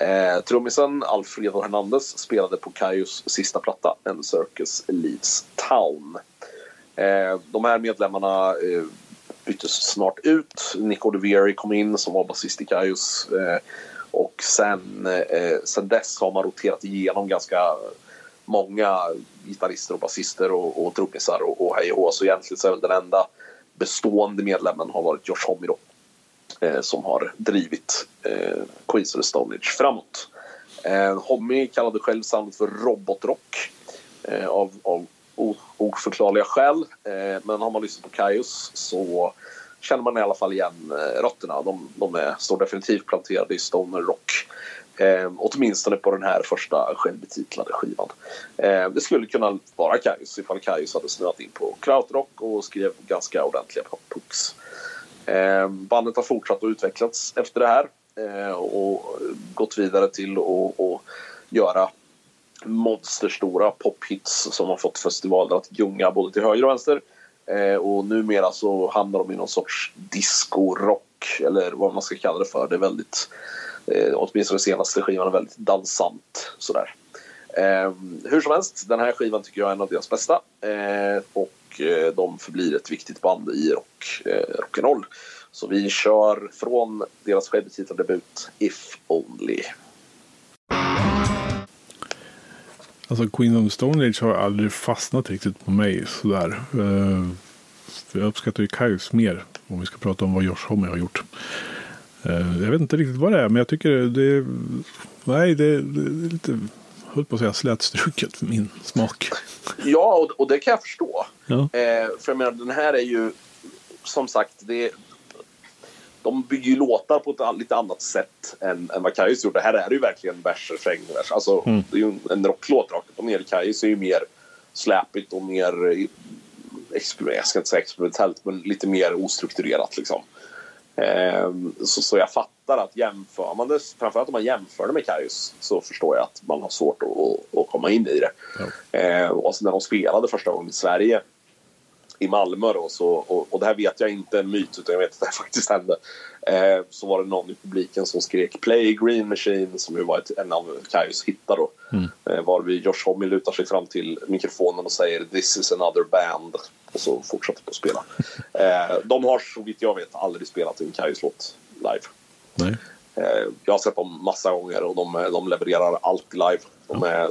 Eh, trummisen Alfredo Hernandez spelade på Kaios sista platta, En Circus Leaves Town. Eh, de här medlemmarna eh, byttes snart ut. Nico De Vieri kom in som var basist i Kaios. Eh, och sen, eh, sen dess har man roterat igenom ganska många gitarrister och basister och, och trummisar och, och hej och hå. Så egentligen så är väl den enda bestående medlemmen har varit Josh Homme Eh, som har drivit eh, Queens of the Stone Age framåt. Eh, Hommy kallade själv soundet för robotrock eh, av, av oförklarliga skäl. Eh, men har man lyssnat på Kaius så känner man i alla fall igen eh, rötterna. De, de är, står definitivt planterade i stoner rock. Eh, åtminstone på den här första självbetitlade skivan. Eh, det skulle kunna vara Kaius ifall Kaius hade snöat in på krautrock och skrev ganska ordentliga pucks. Eh, bandet har fortsatt att utvecklats efter det här eh, och gått vidare till att att göra monsterstora pophits som har fått festivaler att gunga både till höger och vänster. Eh, och numera så hamnar de i någon sorts disco-rock eller vad man ska kalla det för. Det är väldigt, eh, åtminstone senaste skivan är väldigt dansant sådär. Eh, hur som helst, den här skivan tycker jag är en av deras bästa. Eh, och Eh, de förblir ett viktigt band i rock, eh, rock'n'roll. Så vi kör från deras självbetitlade debut If Only. Alltså Queen of the Stone Age har aldrig fastnat riktigt på mig sådär. Eh, jag uppskattar ju Kaius mer om vi ska prata om vad Josh Homme har gjort. Eh, jag vet inte riktigt vad det är men jag tycker det är, nej det, det är lite, höll på att säga slätstruket för min smak. Ja, och, och det kan jag förstå. Ja. Eh, för jag menar, den här är ju som sagt, det, de bygger ju låtar på ett lite annat sätt än, än vad Kaius gjorde. Här är det ju verkligen vers, refräng, vers. Alltså, Mm. det är ju en- rocklåt rakt upp och ner. Kaius är ju mer släpigt och mer, eh, jag ska inte säga experimentellt, men lite mer ostrukturerat liksom. Ehm, så, så jag fattar att jämför man det, framförallt om man jämför det med Kaius så förstår jag att man har svårt att, att, komma in i det. Ehm, och så när de spelade första gången i Sverige i Malmö då, så, och, och det här vet jag inte en myt utan jag vet att det här faktiskt hände. Eh, så var det någon i publiken som skrek Play Green Machine som ju var ett, en av Kaius hittar då. Mm. Eh, varvid Josh Homme lutar sig fram till mikrofonen och säger This is another band. Och så fortsätter på att spela. Eh, de har så vitt jag vet aldrig spelat en Kaius-låt live. Nej. Eh, jag har sett dem massa gånger och de, de levererar alltid live. De är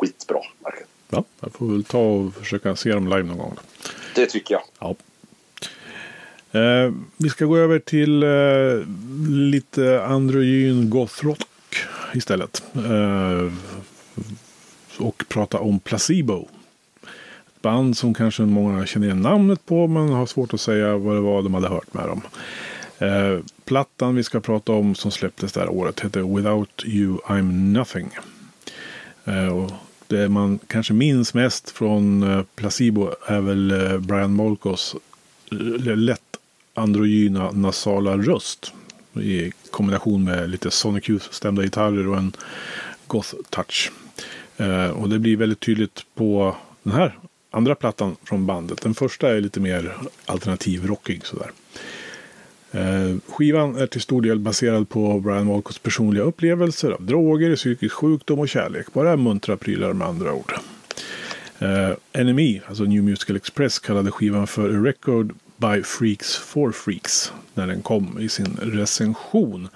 skitbra, verkligen. Ja, jag får väl ta och försöka se dem live någon gång. Det tycker jag. Ja. Eh, vi ska gå över till eh, lite androgyn gothrock istället. Eh, och prata om Placebo. Ett band som kanske många känner igen namnet på men har svårt att säga vad det var de hade hört med dem. Eh, plattan vi ska prata om som släpptes det här året heter Without You I'm Nothing. Eh, och det man kanske minns mest från eh, Placebo är väl eh, Brian Molkos eh, lätt androgyna nasala röst. I kombination med lite Sonic Youth-stämda gitarrer och en goth-touch. Eh, och det blir väldigt tydligt på den här andra plattan från bandet. Den första är lite mer alternativ rockig sådär. Eh, Eh, skivan är till stor del baserad på Brian Walcotts personliga upplevelser av droger, psykisk sjukdom och kärlek. Bara muntra prylar med andra ord. Eh, NME, alltså New Musical Express, kallade skivan för A Record by Freaks for Freaks när den kom i sin recension.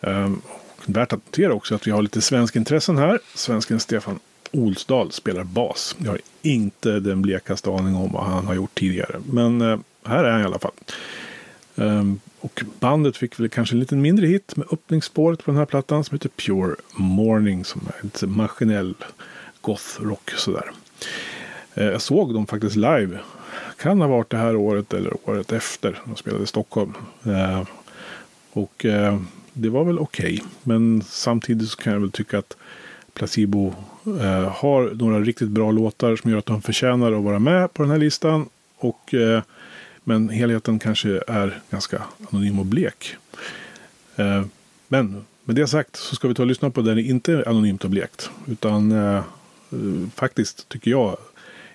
Ehm, värt att notera också att vi har lite svensk intressen här. Svensken Stefan Olsdal spelar bas. Jag har inte den blekaste aning om vad han har gjort tidigare. Men eh, här är han i alla fall. Ehm, och bandet fick väl kanske en lite mindre hit med öppningsspåret på den här plattan som heter Pure Morning som är lite maskinell goth-rock sådär. Ehm, jag såg dem faktiskt live. Kan ha varit det här året eller året efter. De spelade i Stockholm. Ehm, och det var väl okej. Okay. Men samtidigt så kan jag väl tycka att Placebo har några riktigt bra låtar som gör att de förtjänar att vara med på den här listan. Och men helheten kanske är ganska anonym och blek. Eh, men med det sagt så ska vi ta och lyssna på den inte är anonymt och blekt. Utan eh, faktiskt tycker jag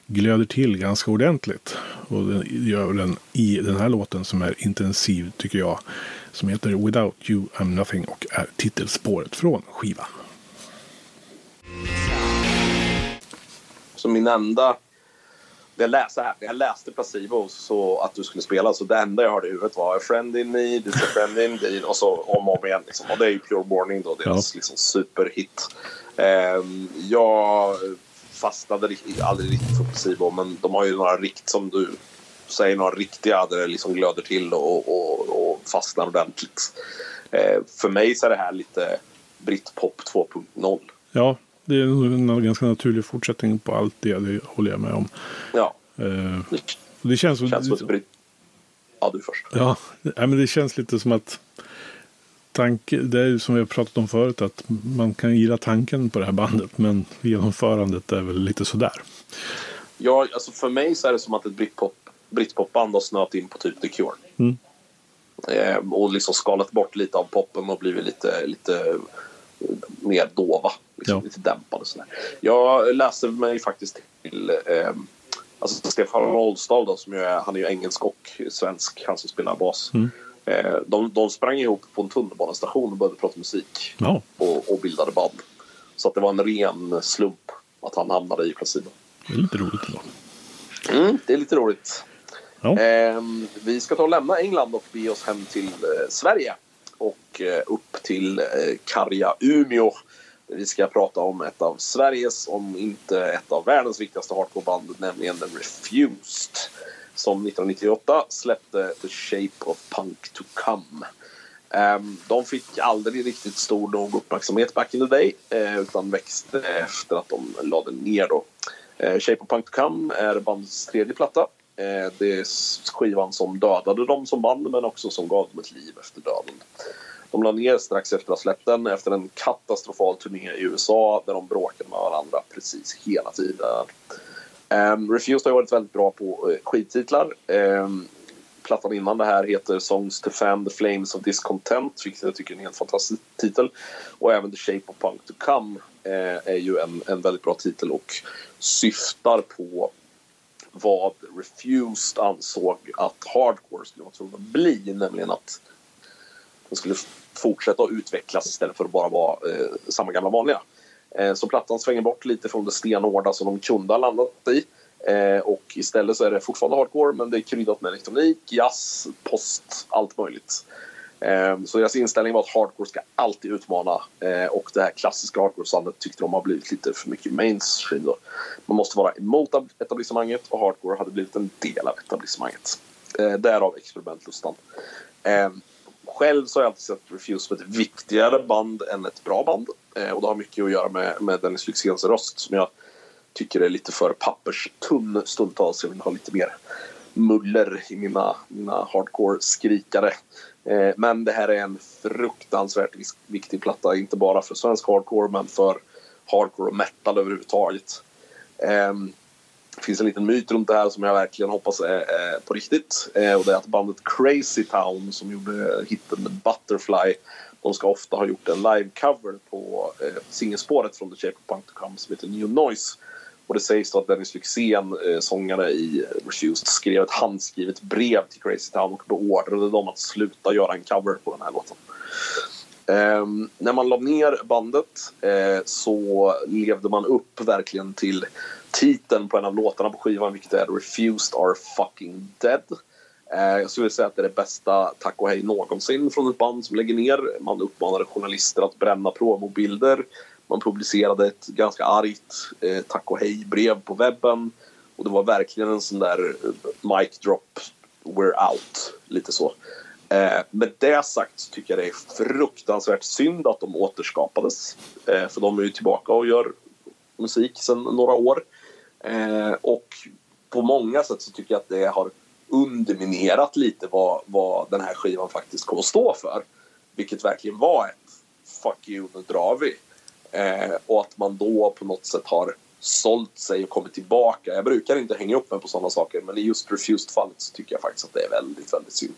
glöder till ganska ordentligt. Och det gör den i den här låten som är intensiv tycker jag. Som heter Without You I'm Nothing och är titelspåret från skivan. Så min enda jag läste här, jag läste Placebo så att du skulle spela så det enda jag hörde i huvudet var A friend in me, this a friend in me och så om och om igen. Liksom. Och det är ju Pure Morning då, deras ja. liksom, superhit. Um, jag fastnade aldrig riktigt för Placebo men de har ju några rikt som du säger, några riktiga där det liksom glöder till och, och, och fastnar ordentligt. Uh, för mig så är det här lite Britpop 2.0. Ja, det är en ganska naturlig fortsättning på allt det, det håller jag med om. Ja. Eh, det känns, känns som ett Ja, du först. Ja, men det känns lite som att tanke, det är som vi har pratat om förut, att man kan gilla tanken på det här bandet, men genomförandet är väl lite sådär. Ja, alltså för mig så är det som att ett britpop, britpopband har snöat in på typ The Cure. Mm. Eh, och liksom skalat bort lite av poppen och blivit lite, lite mer dova. Liksom, ja. Lite dämpade sådär. Jag läste mig faktiskt till eh, alltså Stefan Rolstad då, som är, han är ju engelsk och svensk, han som spelar bas. Mm. Eh, de, de sprang ihop på en tunnelbanestation och började prata musik. Ja. Och, och bildade band. Så att det var en ren slump att han hamnade i Placebo. Det är lite roligt. Mm, det är lite roligt. Ja. Eh, vi ska ta och lämna England och bege oss hem till eh, Sverige och eh, upp till eh, Karja Umeå. Vi ska prata om ett av Sveriges, om inte ett av världens viktigaste hardcoreband, nämligen The Refused. Som 1998 släppte The Shape of Punk to Come. Ehm, de fick aldrig riktigt stor nog uppmärksamhet back in the day eh, utan växte efter att de lade ner då. Shape of Punk to Come är bandets tredje platta. Eh, det är skivan som dödade dem som band men också som gav dem ett liv efter döden. De la ner strax efter att ha släppt den efter en katastrofal turné i USA där de bråkade med varandra precis hela tiden. Um, Refused har varit väldigt bra på eh, uh, skittitlar. Um, ehm, plattan innan det här heter Songs to fan the flames of discontent, vilket jag tycker är en helt fantastisk titel. Och även The shape of punk to come uh, är ju en, en väldigt bra titel och syftar på vad Refused ansåg att hardcore skulle vara tvungen att bli, nämligen att den skulle fortsätta att utvecklas istället för att bara vara eh, samma gamla vanliga. Eh, så plattan svänger bort lite från det stenhårda som de kunde ha landat i. Eh, och istället så är det fortfarande hardcore men det är kryddat med elektronik, jazz, post, allt möjligt. Ehm, så deras inställning var att hardcore ska alltid utmana ehm, och det här klassiska hardcore-soundet tyckte de har blivit lite för mycket mainstream. Då. Man måste vara emot etablissemanget och hardcore hade blivit en del av etablissemanget. Ehm, därav experimentlustan. Själv så har jag alltid sett Refuse som ett viktigare band än ett bra band. Och det har mycket att göra med, med Dennis Lyxzéns röst som jag tycker är lite för papperstunn stundtals. Jag vill ha lite mer muller i mina, mina hardcore-skrikare. Eh, men det här är en fruktansvärt viktig platta, inte bara för svensk hardcore men för hardcore och metal överhuvudtaget. Ehm, det finns en liten myt runt det här som jag verkligen hoppas är, på riktigt. Eh, och det är att bandet Crazy Town som gjorde hiten Butterfly de ska ofta ha gjort en live-cover på eh, singelspåret från The Shape of Punk to Come som heter New Noise. Och det sägs då att Dennis Lyxzén, eh, sångare i Refused, skrev ett handskrivet brev till Crazy Town och beordrade dem att sluta göra en cover på den här låten. Eh, när man la ner bandet eh, så levde man upp verkligen till titeln på en av låtarna på skivan vilket är Refused are fucking dead. Eh, jag skulle säga att det är det bästa tack och hej någonsin från ett band som lägger ner. Man uppmanade journalister att bränna promobilder. Man publicerade ett ganska argt eh, tack och hej-brev på webben. Och det var verkligen en sån där eh, mic drop, we're out, lite så. Eh, med det sagt så tycker jag det är fruktansvärt synd att de återskapades. Eh, för de är ju tillbaka och gör musik sedan några år. Eh, och på många sätt så tycker jag att det har underminerat lite vad, vad den här skivan faktiskt kommer att stå för. Vilket verkligen var ett fuck you, nu drar vi. Eh, och att man då på något sätt har sålt sig och kommit tillbaka. Jag brukar inte hänga upp mig på sådana saker men i just Refused-fallet så tycker jag faktiskt att det är väldigt, väldigt synd.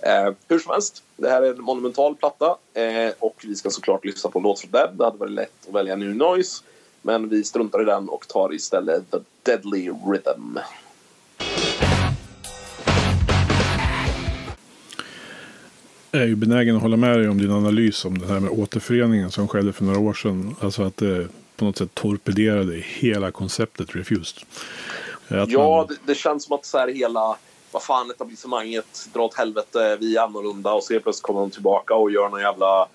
Eh, hur som helst, det här är en monumental platta eh, och vi ska såklart lyssna på en låt från den. Det hade varit lätt att välja New Noise men vi struntar i den och tar istället The Deadly Rhythm. Är ju benägen att hålla med dig om din analys om det här med återföreningen som skedde för några år sedan. Alltså att det på något sätt torpederade hela konceptet Refused. Att ja, man... det, det, känns som att så här hela, vad fan etablissemanget drar åt helvete, vi är annorlunda och så plötsligt kommer de tillbaka och gör någon jävla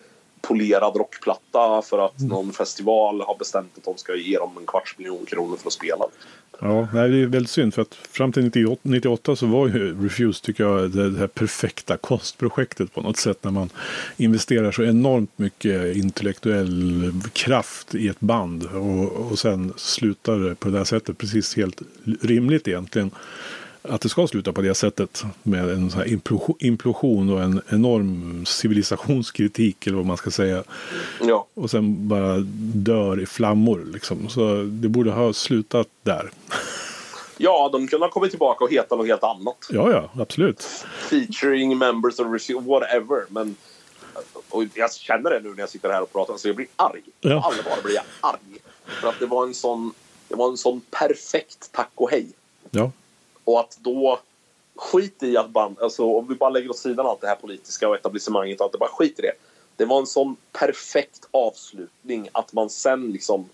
polerad rockplatta för att mm. någon festival har bestämt att de ska ge dem en kvarts miljon kronor för att spela. Ja, nej, det är väldigt synd för att fram till 98, 98 så var ju Refuse tycker jag det, det här perfekta kostprojektet på något sätt när man investerar så enormt mycket intellektuell kraft i ett band och, och sen slutar det på det här sättet precis helt rimligt egentligen att det ska sluta på det sättet med en sån här implosion och en enorm civilisationskritik eller vad man ska säga. Ja. Och sen bara dör i flammor liksom. Så det borde ha slutat där. Ja, de kunde ha kommit tillbaka och heta något helt annat. Ja, ja, absolut. Featuring members of whatever. Men och jag känner det nu när jag sitter här och pratar så jag blir arg. Ja. På allvar blir jag arg. För att det var en sån, det var en sån perfekt tack och hej. Ja. Och att då skit i att band, alltså om vi bara lägger åt sidan allt det här politiska och etablissemanget och allt det, bara skit i det. Det var en sån perfekt avslutning att man sen liksom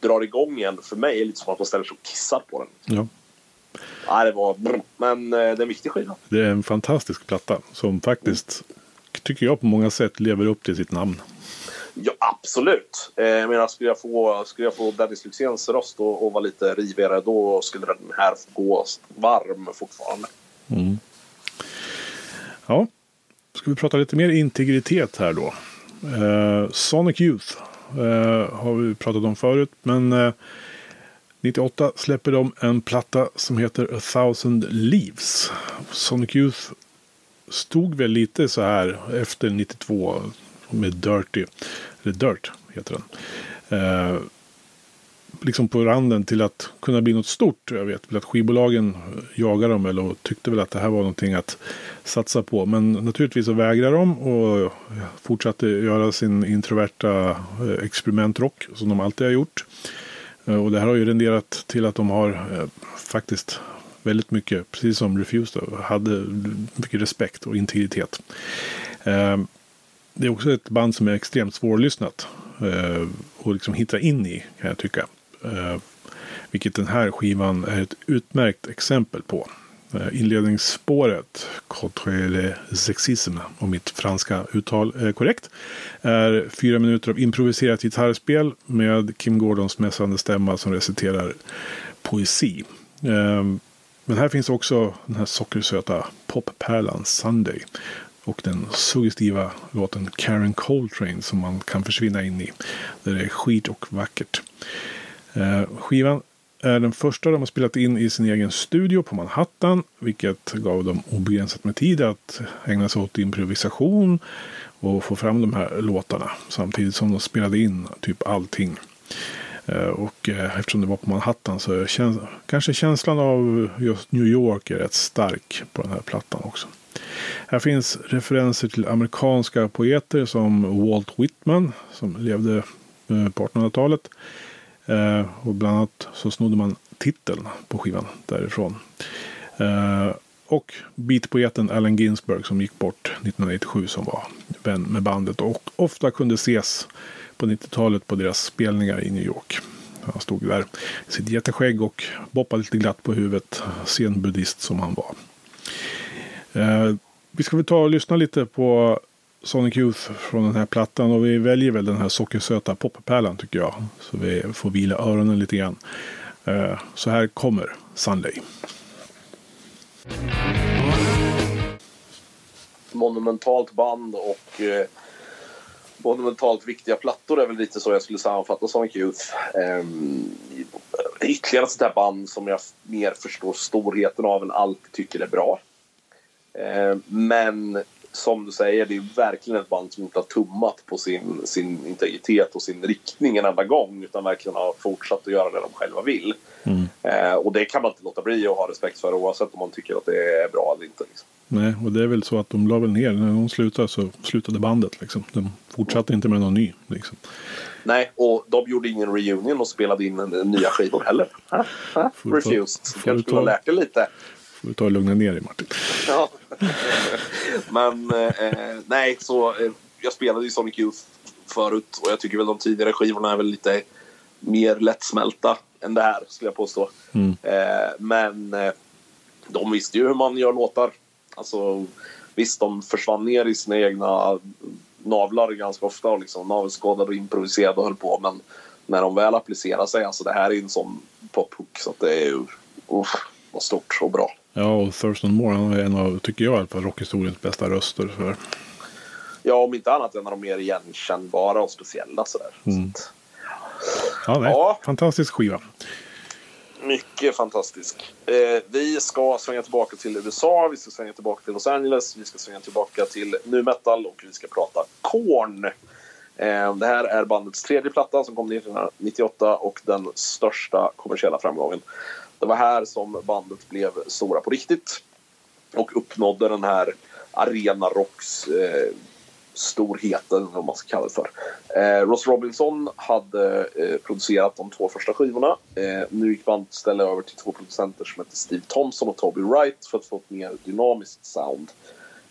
drar igång igen. För mig är det lite som att man ställer sig och kissar på den. Ja. Nej, det var men eh, det är en viktig skiva. Det är en fantastisk platta som faktiskt, tycker jag på många sätt, lever upp till sitt namn. Ja, absolut. Eh, jag menar, skulle jag få, skulle jag få Dennis Lyxzéns röst och, och vara lite rivigare då skulle den här gå varm fortfarande. Mm. Ja, ska vi prata lite mer integritet här då. Eh, Sonic Youth eh, har vi pratat om förut, men eh, 98 släpper de en platta som heter A thousand leaves. Sonic Youth stod väl lite så här efter 92 med Dirty. Eller Dirt heter den. Eh, liksom på randen till att kunna bli något stort. Jag vet väl att skivbolagen jagade dem eller och tyckte väl att det här var någonting att satsa på. Men naturligtvis så vägrade de och fortsatte göra sin introverta eh, experimentrock som de alltid har gjort. Eh, och det här har ju renderat till att de har eh, faktiskt väldigt mycket, precis som Refused, hade mycket respekt och integritet eh, det är också ett band som är extremt svårlyssnat. Eh, och liksom hitta in i kan jag tycka. Eh, vilket den här skivan är ett utmärkt exempel på. Eh, inledningsspåret, Contre le sexisme, om mitt franska uttal är korrekt, är fyra minuter av improviserat gitarrspel med Kim Gordons mässande stämma som reciterar poesi. Eh, men här finns också den här sockersöta poppärlan Sunday och den suggestiva låten Karen Coltrane som man kan försvinna in i. Där det är skit och vackert. Eh, skivan är den första de har spelat in i sin egen studio på Manhattan. Vilket gav dem obegränsat med tid att ägna sig åt improvisation och få fram de här låtarna. Samtidigt som de spelade in typ allting. Eh, och eh, eftersom det var på Manhattan så käns kanske känslan av just New York är rätt stark på den här plattan också. Här finns referenser till amerikanska poeter som Walt Whitman som levde eh, på 1800-talet. Eh, och bland annat så snodde man titeln på skivan därifrån. Eh, och beatpoeten Allen Ginsberg som gick bort 1997 som var vän med bandet och ofta kunde ses på 90-talet på deras spelningar i New York. Han stod där i sitt jätteskägg och boppade lite glatt på huvudet. Sen buddhist som han var. Eh, vi ska väl ta och lyssna lite på Sonic Youth från den här plattan. Och vi väljer väl den här sockersöta poppärlan tycker jag. Så vi får vila öronen lite grann. Eh, så här kommer Sunday. Monumentalt band och eh, monumentalt viktiga plattor är väl lite så jag skulle sammanfatta Sonic Youth. Eh, ytterligare ett sånt här band som jag mer förstår storheten av än alltid tycker är bra. Um, men som du säger, det är verkligen ett band som inte har tummat på sin, sin integritet och sin riktning en enda gång utan verkligen har fortsatt att göra det de själva vill. Mm. Uh, och det kan man inte låta bli att ha respekt för oavsett om man tycker att det är bra eller inte. Liksom. Nej, och det är väl så att de la väl ner. När de slutade så slutade bandet. Liksom. De fortsatte inte med någon ny. Liksom. Nej, och de gjorde ingen reunion och spelade in nya skivor heller. Ha? Ha? Refused. Får Kanske skulle ha lärt dig lite. Får du ta och lugna ner dig Martin. Ja. Men eh, nej, så eh, jag spelade ju Sonic Youth förut och jag tycker väl de tidigare skivorna är väl lite mer lättsmälta än det här skulle jag påstå. Mm. Eh, men eh, de visste ju hur man gör låtar. Alltså, visst, de försvann ner i sina egna navlar ganska ofta och liksom navelskådade och improviserade och höll på. Men när de väl applicerar sig, alltså det här är en sån pophook så att det är ju, uff, vad stort och bra. Ja, och Thurston Moore han är en av, tycker jag, rockhistoriens bästa röster. För. Ja, om inte annat en av de mer igenkännbara och speciella sådär. Mm. Så ja, nej, ja, fantastisk skiva. Mycket fantastisk. Eh, vi ska svänga tillbaka till USA, vi ska svänga tillbaka till Los Angeles, vi ska svänga tillbaka till nu metal och vi ska prata Korn. Eh, det här är bandets tredje platta som kom 1998 och den största kommersiella framgången. Det var här som bandet blev stora på riktigt och uppnådde den här arena rocks eh, storheten, vad man ska kalla det för. Eh, Ross Robinson hade eh, producerat de två första skivorna. Eh, nu gick bandet ställa över till två producenter som heter Steve Thompson och Toby Wright för att få ett mer dynamiskt sound.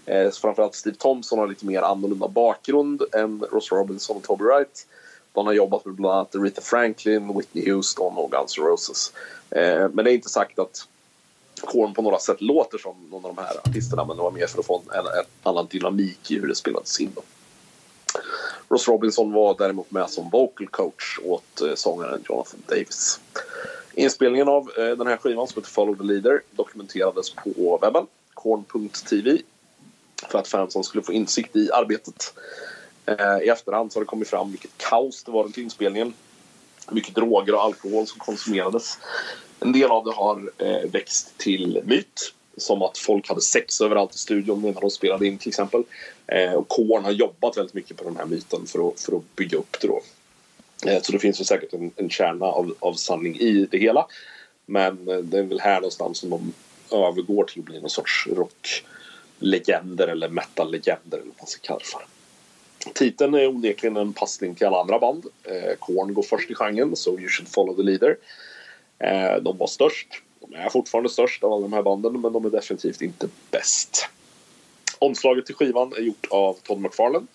Eh, framförallt Steve Thompson har lite mer annorlunda bakgrund än Ross Robinson och Toby Wright. De har jobbat med bland annat Aretha Franklin, Whitney Houston och Guns N' Roses. Eh, men det är inte sagt att Korn på några sätt låter som någon av de här artisterna men det var mer för att få en, en, en annan dynamik i hur det spelades in. Då. Ross Robinson var däremot med som vocal coach åt eh, sångaren Jonathan Davis. Inspelningen av eh, den här skivan som heter Follow the Leader dokumenterades på webben, korn.tv för att fansen skulle få insikt i arbetet. Eh, I efterhand så har det kommit fram vilket kaos det var runt inspelningen. Mycket droger och alkohol som konsumerades. En del av det har eh, växt till myt. Som att folk hade sex överallt i studion när de spelade in till exempel. Eh, och Korn har jobbat väldigt mycket på den här myten för att, för att bygga upp det då. Eh, så det finns ju säkert en, en kärna av, av sanning i det hela. Men eh, det är väl här någonstans som de övergår till att bli någon sorts rocklegender eller metallegender eller vad man ska kalla det för. Titeln är onekligen en passning till alla andra band. Eh, Korn går först i genren, so You should follow the leader. Eh, de var störst. De är fortfarande störst av alla de här banden men de är definitivt inte bäst. Omslaget till skivan är gjort av Todd McFarlane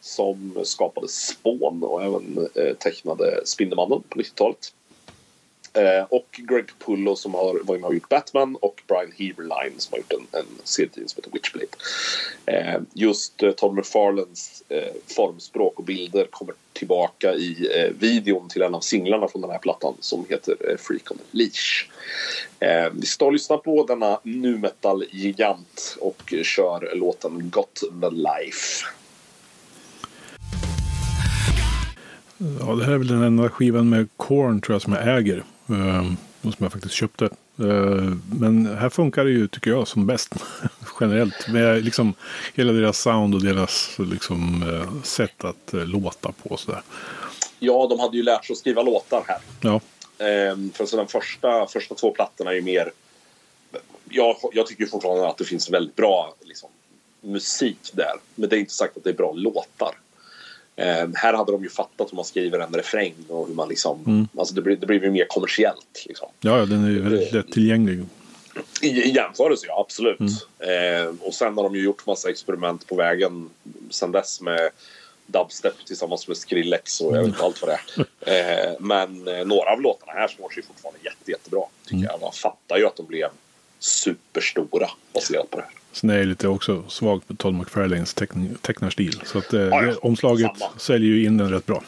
som skapade spån och även eh, tecknade Spindelmannen på 90-talet. Eh, och Greg Capullo som har varit med och gjort Batman och Brian Heberlein som har gjort en, en serietidning som heter Witchblade. Eh, just eh, Tom McFarlands eh, formspråk och bilder kommer tillbaka i eh, videon till en av singlarna från den här plattan som heter eh, Freak on the Leash. Eh, vi ska lyssna på denna nu metal-gigant och kör låten Got the Life. Ja, det här är väl den enda skivan med Korn tror jag som jag äger. Och som jag faktiskt köpte. Eh, Men här funkar det ju, tycker jag, som bäst. Generellt. Med liksom hela deras sound och deras liksom, eh, sätt att eh, låta på. och Sådär. Ja, de hade ju lärt sig att skriva låtar här. Ja. Ehm, för så de första, första två plattorna är ju mer... Jag, jag tycker fortfarande att det finns väldigt bra liksom, musik där. Men det är inte sagt att det är bra låtar. Ehm, här hade de ju fattat hur man skriver en refräng och hur man liksom... Mm. Alltså det blir, det blir ju mer kommersiellt. Liksom. Ja, ja, den är ju väldigt lättillgänglig. I, I jämförelse, ja absolut. Ehm, och sen har de ju gjort massa experiment på vägen sen dess med dubstep tillsammans med Skrillex och jag vet inte allt vad det är. Ehm, men eh, några av låtarna här står sig fortfarande jätte, jättebra. Tycker jag. Man fattar ju att de blev superstora baserat på det här. Sen är jag lite också svag på Todd McFarlanes teckn- tecknarstil. Så att eh, Ja, ja. omslaget Samma. säljer ju in den rätt bra.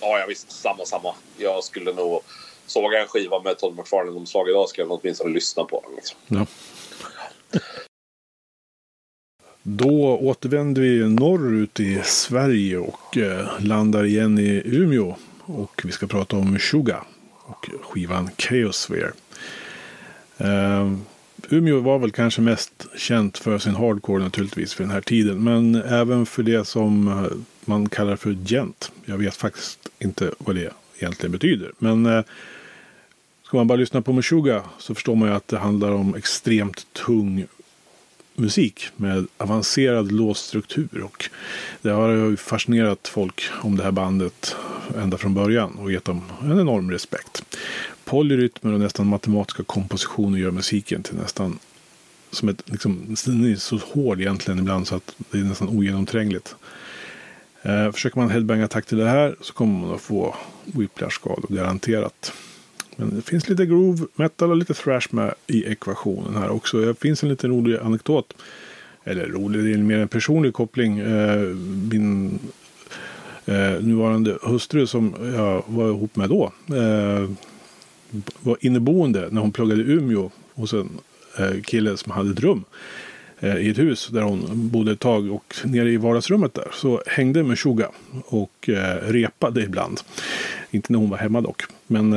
Ja, ja visst. Samma, samma. Jag skulle nog... Såg jag en skiva med Todd McFarlane-omslag idag skulle jag åtminstone lyssna på den. Liksom. Ja. Då återvänder vi norrut i Sverige och eh, landar igen i Umeå. Och vi ska prata om Suga och skivan Chaosphere. Eh, Umeå var väl kanske mest känt för sin hardcore naturligtvis för den här tiden. Men även för det som eh, man kallar för gent. Jag vet faktiskt inte vad det egentligen betyder. Men eh, Ska man bara lyssna på Meshuggah så förstår man ju att det handlar om extremt tung musik med avancerad låsstruktur. Och det har ju fascinerat folk om det här bandet ända från början och gett dem en enorm respekt. Polyrytmer och nästan matematiska kompositioner gör musiken till nästan som ett, liksom, den är så hård egentligen ibland så att det är nästan ogenomträngligt. Eh, försöker man headbanga takt till det här så kommer man att få whiplash-skador garanterat. Men det finns lite groove metal och lite thrash med i ekvationen här också. Det finns en liten rolig anekdot. Eller rolig, det är mer en personlig koppling. Eh, min eh, nuvarande hustru som jag var ihop med då. Eh, var inneboende när hon pluggade i Umeå hos en eh, kille som hade ett rum eh, i ett hus där hon bodde ett tag och nere i vardagsrummet där så hängde med och eh, repade ibland. Inte när hon var hemma dock. Men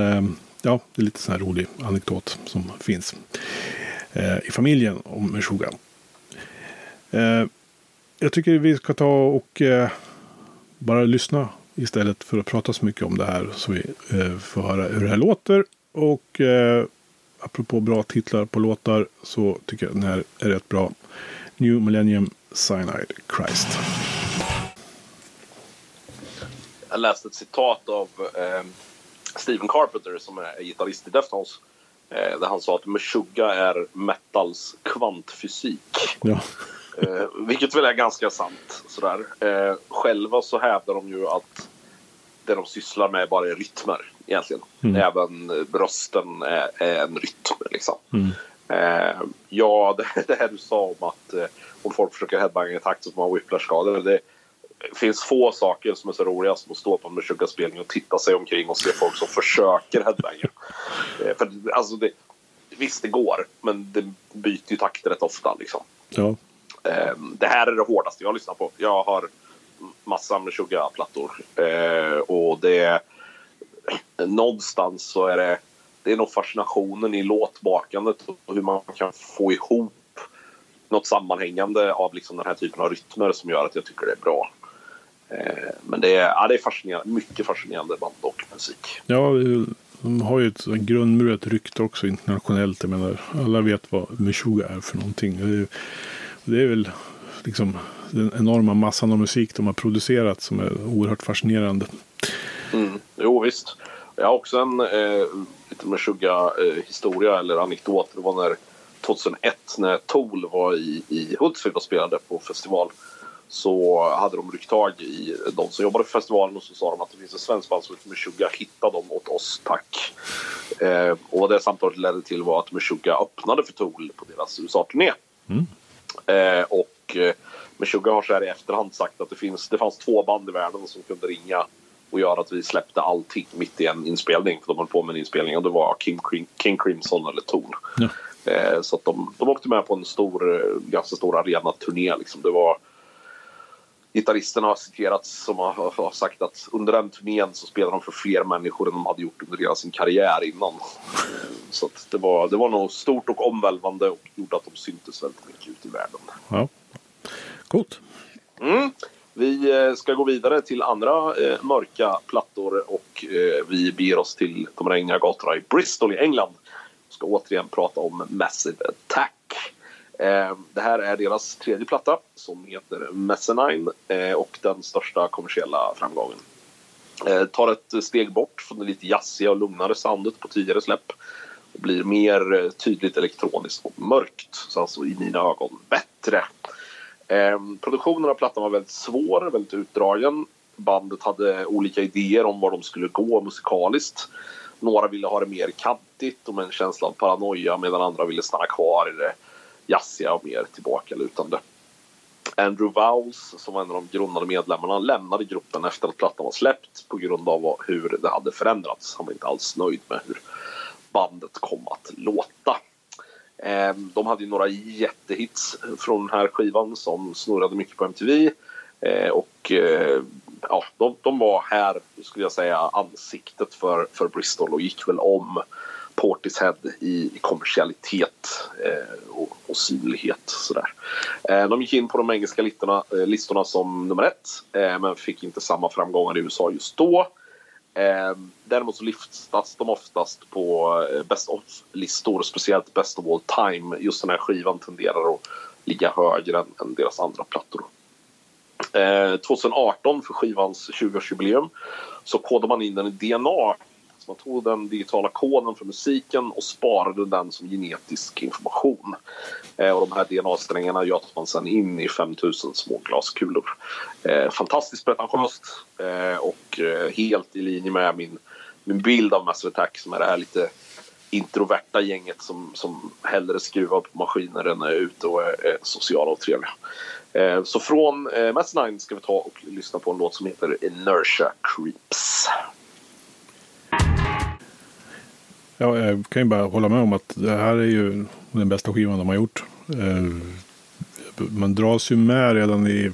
ja, det är lite sån här rolig anekdot som finns i familjen om Meshuggah. Jag tycker vi ska ta och bara lyssna istället för att prata så mycket om det här så vi får höra hur det här låter. Och eh, apropå bra titlar på låtar så tycker jag den här är rätt bra. New Millennium Cyanide Christ. Jag läste ett citat av eh, Steven Carpenter som är gitarrist i Deftones. Eh, där han sa att Meshuggah är metals kvantfysik. Ja. Eh, vilket väl är ganska sant. Sådär. Eh, själva så hävdar de ju att det de sysslar med bara är rytmer egentligen. Mm. Även rösten är, är en rytm. Liksom. Mm. Eh, ja, det, det här du sa om att eh, om folk försöker headbanga i takt så får man whiplash-skador. Det finns få saker som är så roliga som att stå på en Meshuggah-spelning och titta sig omkring och se folk som försöker headbanga. Eh, för, alltså det, visst, det går, men det byter ju takt rätt ofta. Liksom. Ja. Eh, det här är det hårdaste jag lyssnar på. Jag har massa Meshuggah-plattor. Eh, och det... Någonstans så är det... Det är nog fascinationen i låtbakandet och hur man kan få ihop något sammanhängande av liksom den här typen av rytmer som gör att jag tycker det är bra. Eh, men det är, ja, det är fascinerande, mycket fascinerande band och musik. Ja, de har ju ett grundmurat rykte också internationellt. Jag menar, alla vet vad Meshuggah är för någonting. Det är, det är väl liksom den enorma massan av musik de har producerat som är oerhört fascinerande. Mm, jo visst. Jag har också en eh, lite Meshuggah-historia eller anekdot. Det var när 2001 när Tool var i, i Hultsfred och spelade på festival. Så hade de ryckt tag i de som jobbade för festivalen och så sa de att det finns en svensk band som heter Meshuggah. Hitta dem åt oss, tack. Eh, och vad det samtalet ledde till var att Meshuggah öppnade för Tool på deras USA-turné. Mm. Eh, och eh, Meshuggah har så här i efterhand sagt att det, finns, det fanns två band i världen som kunde ringa och göra att vi släppte allting mitt i en inspelning. För de höll på med en inspelning och det var King, King Crimson eller Tool. Ja. Eh, så de, de åkte med på en stor, eh, ganska stor arena-turné. Liksom. Det var gitarristerna har citerats som har, har sagt att under den turnén så spelade de för fler människor än de hade gjort under hela sin karriär innan. Så det, var, det var nog stort och omvälvande och gjorde att de syntes väldigt mycket ute i världen. Ja, coolt. Mm. Vi eh, ska gå vidare till andra eh, mörka plattor och eh, vi beger oss till de regniga gatorna i Bristol i England. Vi ska återigen prata om Massive Attack. Eh, det här är deras tredje platta som heter Messenine eh, och den största kommersiella framgången. Eh, tar ett steg bort från det lite jazziga och lugnare soundet på tidigare släpp och blir mer eh, tydligt elektroniskt och mörkt. Så alltså i mina ögon bättre. Eh, produktionen av plattan var väldigt svår, väldigt utdragen. Bandet hade olika idéer om var de skulle gå musikaliskt. Några ville ha det mer kantigt och med en känsla av paranoia medan andra ville stanna kvar i det jazziga och mer tillbakalutande. Andrew Vowles, som var en av de grundande medlemmarna, lämnade gruppen efter att plattan var släppt på grund av hur det hade förändrats. Han var inte alls nöjd med hur bandet kom att låta. Ehm, de hade ju några jättehits från den här skivan som snurrade mycket på MTV. Ehm, och eh, ja, de, de, var här, skulle jag säga, ansiktet för, för Bristol och gick väl om Portishead i, i kommersialitet eh, och, och synlighet. Sådär. Eh, de gick in på de engelska listorna, eh, listorna som nummer ett eh, men fick inte samma framgångar i USA just då. Eh, däremot så lyftas de oftast på eh, Best of-listor, speciellt Best of all time. Just den här skivan tenderar att ligga högre än, än deras andra plattor. Ehm, 2018 för skivans 20-årsjubileum så kodade man in den i DNA man tog den digitala koden för musiken och sparade den som genetisk information. Eh, och de här DNA-strängarna göt man sen in i 5000 små glaskulor. Eh, fantastiskt pretentiöst eh, och eh, helt i linje med min, min bild av Master Attack som är det här lite introverta gänget som, som hellre skruvar på maskiner än är ute och är, är sociala och trevliga. Eh, så från eh, 9 ska vi ta och lyssna på en låt som heter Inertia Creeps. Ja, jag kan ju bara hålla med om att det här är ju den bästa skivan de har gjort. Eh, man dras ju med redan i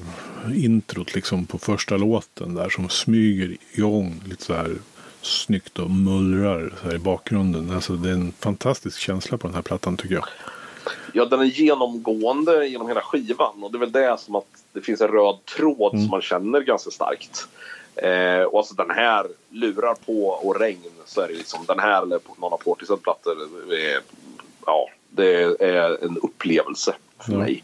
introt liksom på första låten där som smyger igång lite så här snyggt och mullrar så i bakgrunden. Alltså det är en fantastisk känsla på den här plattan tycker jag. Ja, den är genomgående genom hela skivan och det är väl det som att det finns en röd tråd mm. som man känner ganska starkt. Eh, och alltså den här lurar på och regn så är det liksom den här eller någon av Portisens plattor. ja, det är en upplevelse för mm. mig.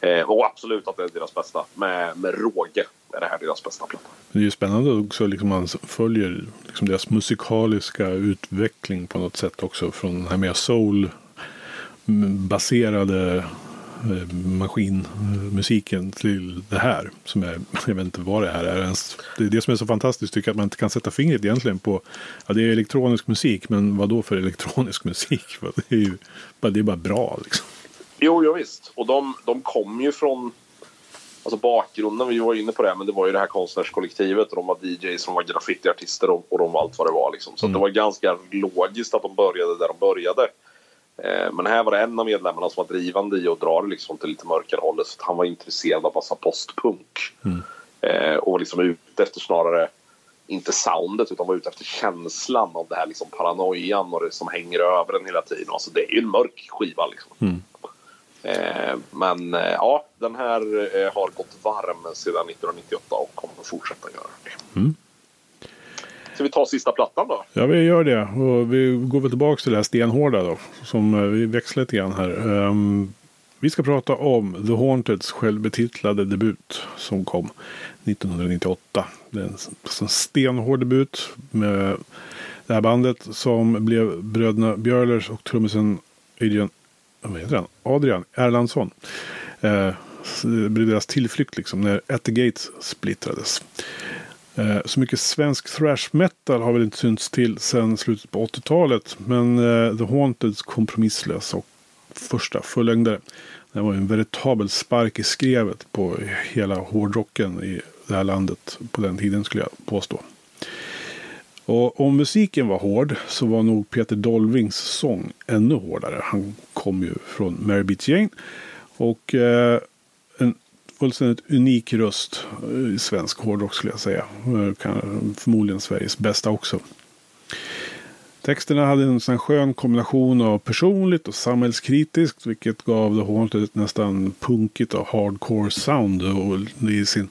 Eh, och absolut att det är deras bästa. Med, med råge är det här deras bästa platta. Det är ju spännande också liksom man följer liksom deras musikaliska utveckling på något sätt också. Från den här mer soul baserade Eh, maskinmusiken till det här. Som är, jag vet inte vad det här är ens. Det är det som är så fantastiskt tycker jag att man inte kan sätta fingret egentligen på. Ja, det är elektronisk musik, men vad då för elektronisk musik? Det är ju det är bara bra liksom. Jo, jo visst. Och de, de kom ju från Alltså bakgrunden, vi var inne på det, men det var ju det här konstnärskollektivet och de var DJs, de var graffitiartister och, och de var allt vad det var liksom. Så mm. det var ganska logiskt att de började där de började. Eh, men här var det en av medlemmarna som var drivande i att dra det liksom till lite mörkare hållet. Så han var intresserad av massa postpunk. Mm. Eh, och var liksom ute efter snarare, inte soundet, utan var ute efter känslan av det här liksom paranoian och det som hänger över den hela tiden. Alltså det är ju en mörk skiva liksom. Mm. Eh, men ja, den här har gått varm sedan 1998 och kommer fortsätta göra det. Mm. Ska vi ta sista plattan då? Ja, vi gör det. Och vi går väl tillbaka till det här stenhårda då. Som eh, vi växlar lite grann här. Um, vi ska prata om The Haunteds självbetitlade debut som kom 1998. Det är alltså en stenhård debut med det här bandet som blev bröderna Björlers och trummisen Adrian, vad heter han? Adrian Erlandsson. Eh, det blev deras tillflykt liksom när At the Gates splittrades. Eh, så mycket svensk thrash metal har väl inte synts till sedan slutet på 80-talet. Men eh, The Haunteds kompromisslös och första fullängdare. Det var en veritabel spark i skrevet på hela hårdrocken i det här landet på den tiden skulle jag påstå. Och om musiken var hård så var nog Peter Dolvings sång ännu hårdare. Han kom ju från Mary Beat Jane. Och eh, fullständigt unik röst eh, i svensk hårdrock skulle jag säga. Eh, förmodligen Sveriges bästa också. Texterna hade en sån skön kombination av personligt och samhällskritiskt. Vilket gav The Haunted ett nästan punkigt och hardcore sound. Och i sin,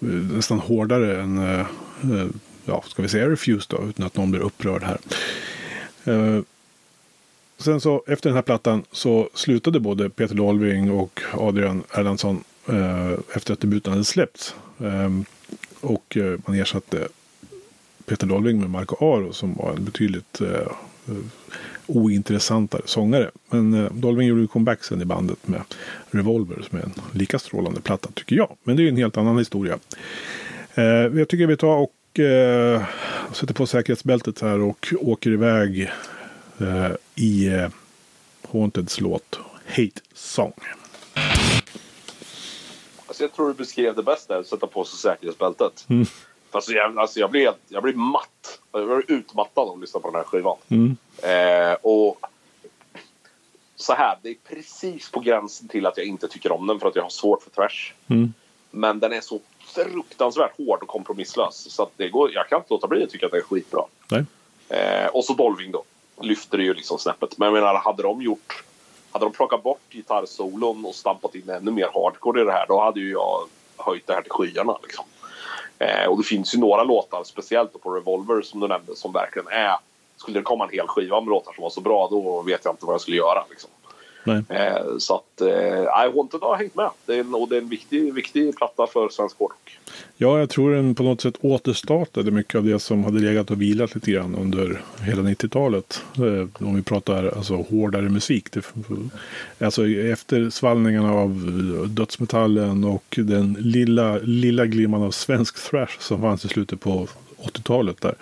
eh, nästan hårdare än, ja, ska vi säga Refused då, utan att någon blir upprörd här. Sen så efter den här plattan så slutade både Peter Dolving och Adrian Erlandsson Eh, efter att debuten hade släppts. Ehm, och eh, man ersatte Peter Dolving med Marco Aro som var en betydligt eh, ointressantare sångare. Men eh, Dolving gjorde comeback sen i bandet med Revolver som är en lika strålande platta tycker jag. Men det är en helt annan historia. Eh, jag tycker vi tar och eh, sätter på säkerhetsbältet här och åker iväg eh, i eh, Haunteds låt Hate Song. Alltså jag tror du beskrev det bäst där, sätta på sig säkerhetsbältet. Mm. Fast jag, alltså jag, blir, jag blir matt. Jag blir utmattad av att lyssna på den här skivan. Mm. Eh, och så här, det är precis på gränsen till att jag inte tycker om den för att jag har svårt för thrash. Mm. Men den är så fruktansvärt hård och kompromisslös. Så att det går, jag kan inte låta bli att tycka att den är skitbra. Eh, och så Dolving då. Lyfter det ju liksom snäppet. Men jag menar, hade de gjort... Hade de plockat bort gitarrsolon och stampat in ännu mer hardcore i det här, då hade ju jag höjt det här till skyarna. Liksom. Eh, och det finns ju några låtar, speciellt på Revolver som du nämnde, som verkligen är... Skulle det komma en hel skiva med låtar som var så bra, då vet jag inte vad jag skulle göra. Liksom. Nej. Eh, så att, eh, Haunted har hängt med. Det är en, och det är en viktig, viktig platta för svensk hårdrock. Ja, jag tror den på något sätt återstartade mycket av det som hade legat och vilat lite grann under hela 90-talet. Eh, Om vi pratar alltså hårdare musik. Det, alltså efter svallningarna av dödsmetallen och den lilla, lilla glimman av svensk thrash som fanns i slutet på 80-talet där.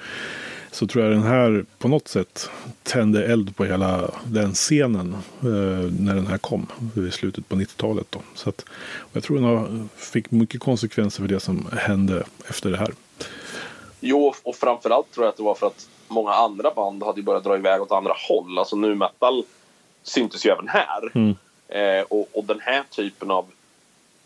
Så tror jag den här på något sätt tände eld på hela den scenen eh, när den här kom i slutet på 90-talet. Då. Så att, jag tror den har, fick mycket konsekvenser för det som hände efter det här. Jo, och framförallt tror jag att det var för att många andra band hade börjat dra iväg åt andra håll. Alltså nu metal syntes ju även här. Mm. Eh, och, och den här typen av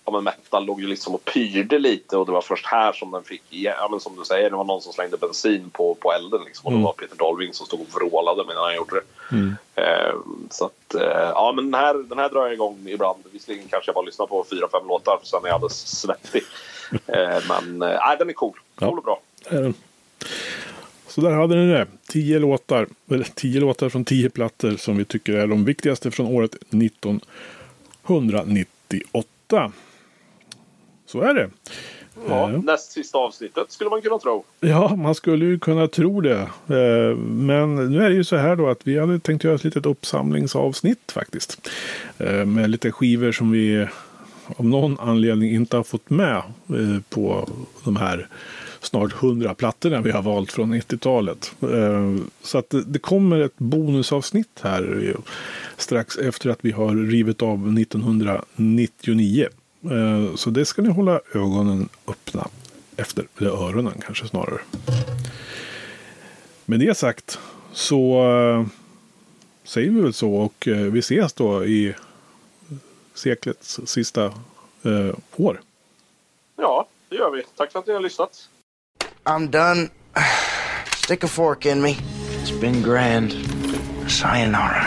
ja, men metal låg ju liksom och pyrde lite och det var först här som den fick, ja men som du säger, det var någon som slängde bensin på, på elden liksom. Och Mm. det var Peter Dolving som stod och vrålade medan han gjorde det. Mm. Eh, så att, eh, ja men den här, den här drar jag igång ibland. Visserligen kanske jag bara lyssnar på fyra, fem låtar för sen är jag alldeles svettig. Eh, men eh, den är cool. Cool och bra. är den. Så där hade ni det. Tio låtar, eller tio låtar från tio plattor som vi tycker är de viktigaste från året 1998. Så är det. Ja, Eh, näst sista avsnittet skulle man kunna tro. Ja, man skulle ju kunna tro det. Eh, Men nu är det ju så här då att vi hade tänkt göra ett litet uppsamlingsavsnitt faktiskt. Eh, Med lite skivor som vi av någon anledning inte har fått med eh, på de här snart hundra plattorna vi har valt från 90-talet. Eh, Så att det- det kommer ett bonusavsnitt här eh, strax efter att vi har rivit av 1999. Eh, Så det ska ni hålla ögonen öppna efter, eller öronen kanske snarare. Med det sagt så eh, säger vi väl så och eh, vi ses då i seklets sista eh, år. Ja, det gör vi. Tack för att ni har lyssnat. I'm done. Stick a fork in me. It's been grand. Sayonara.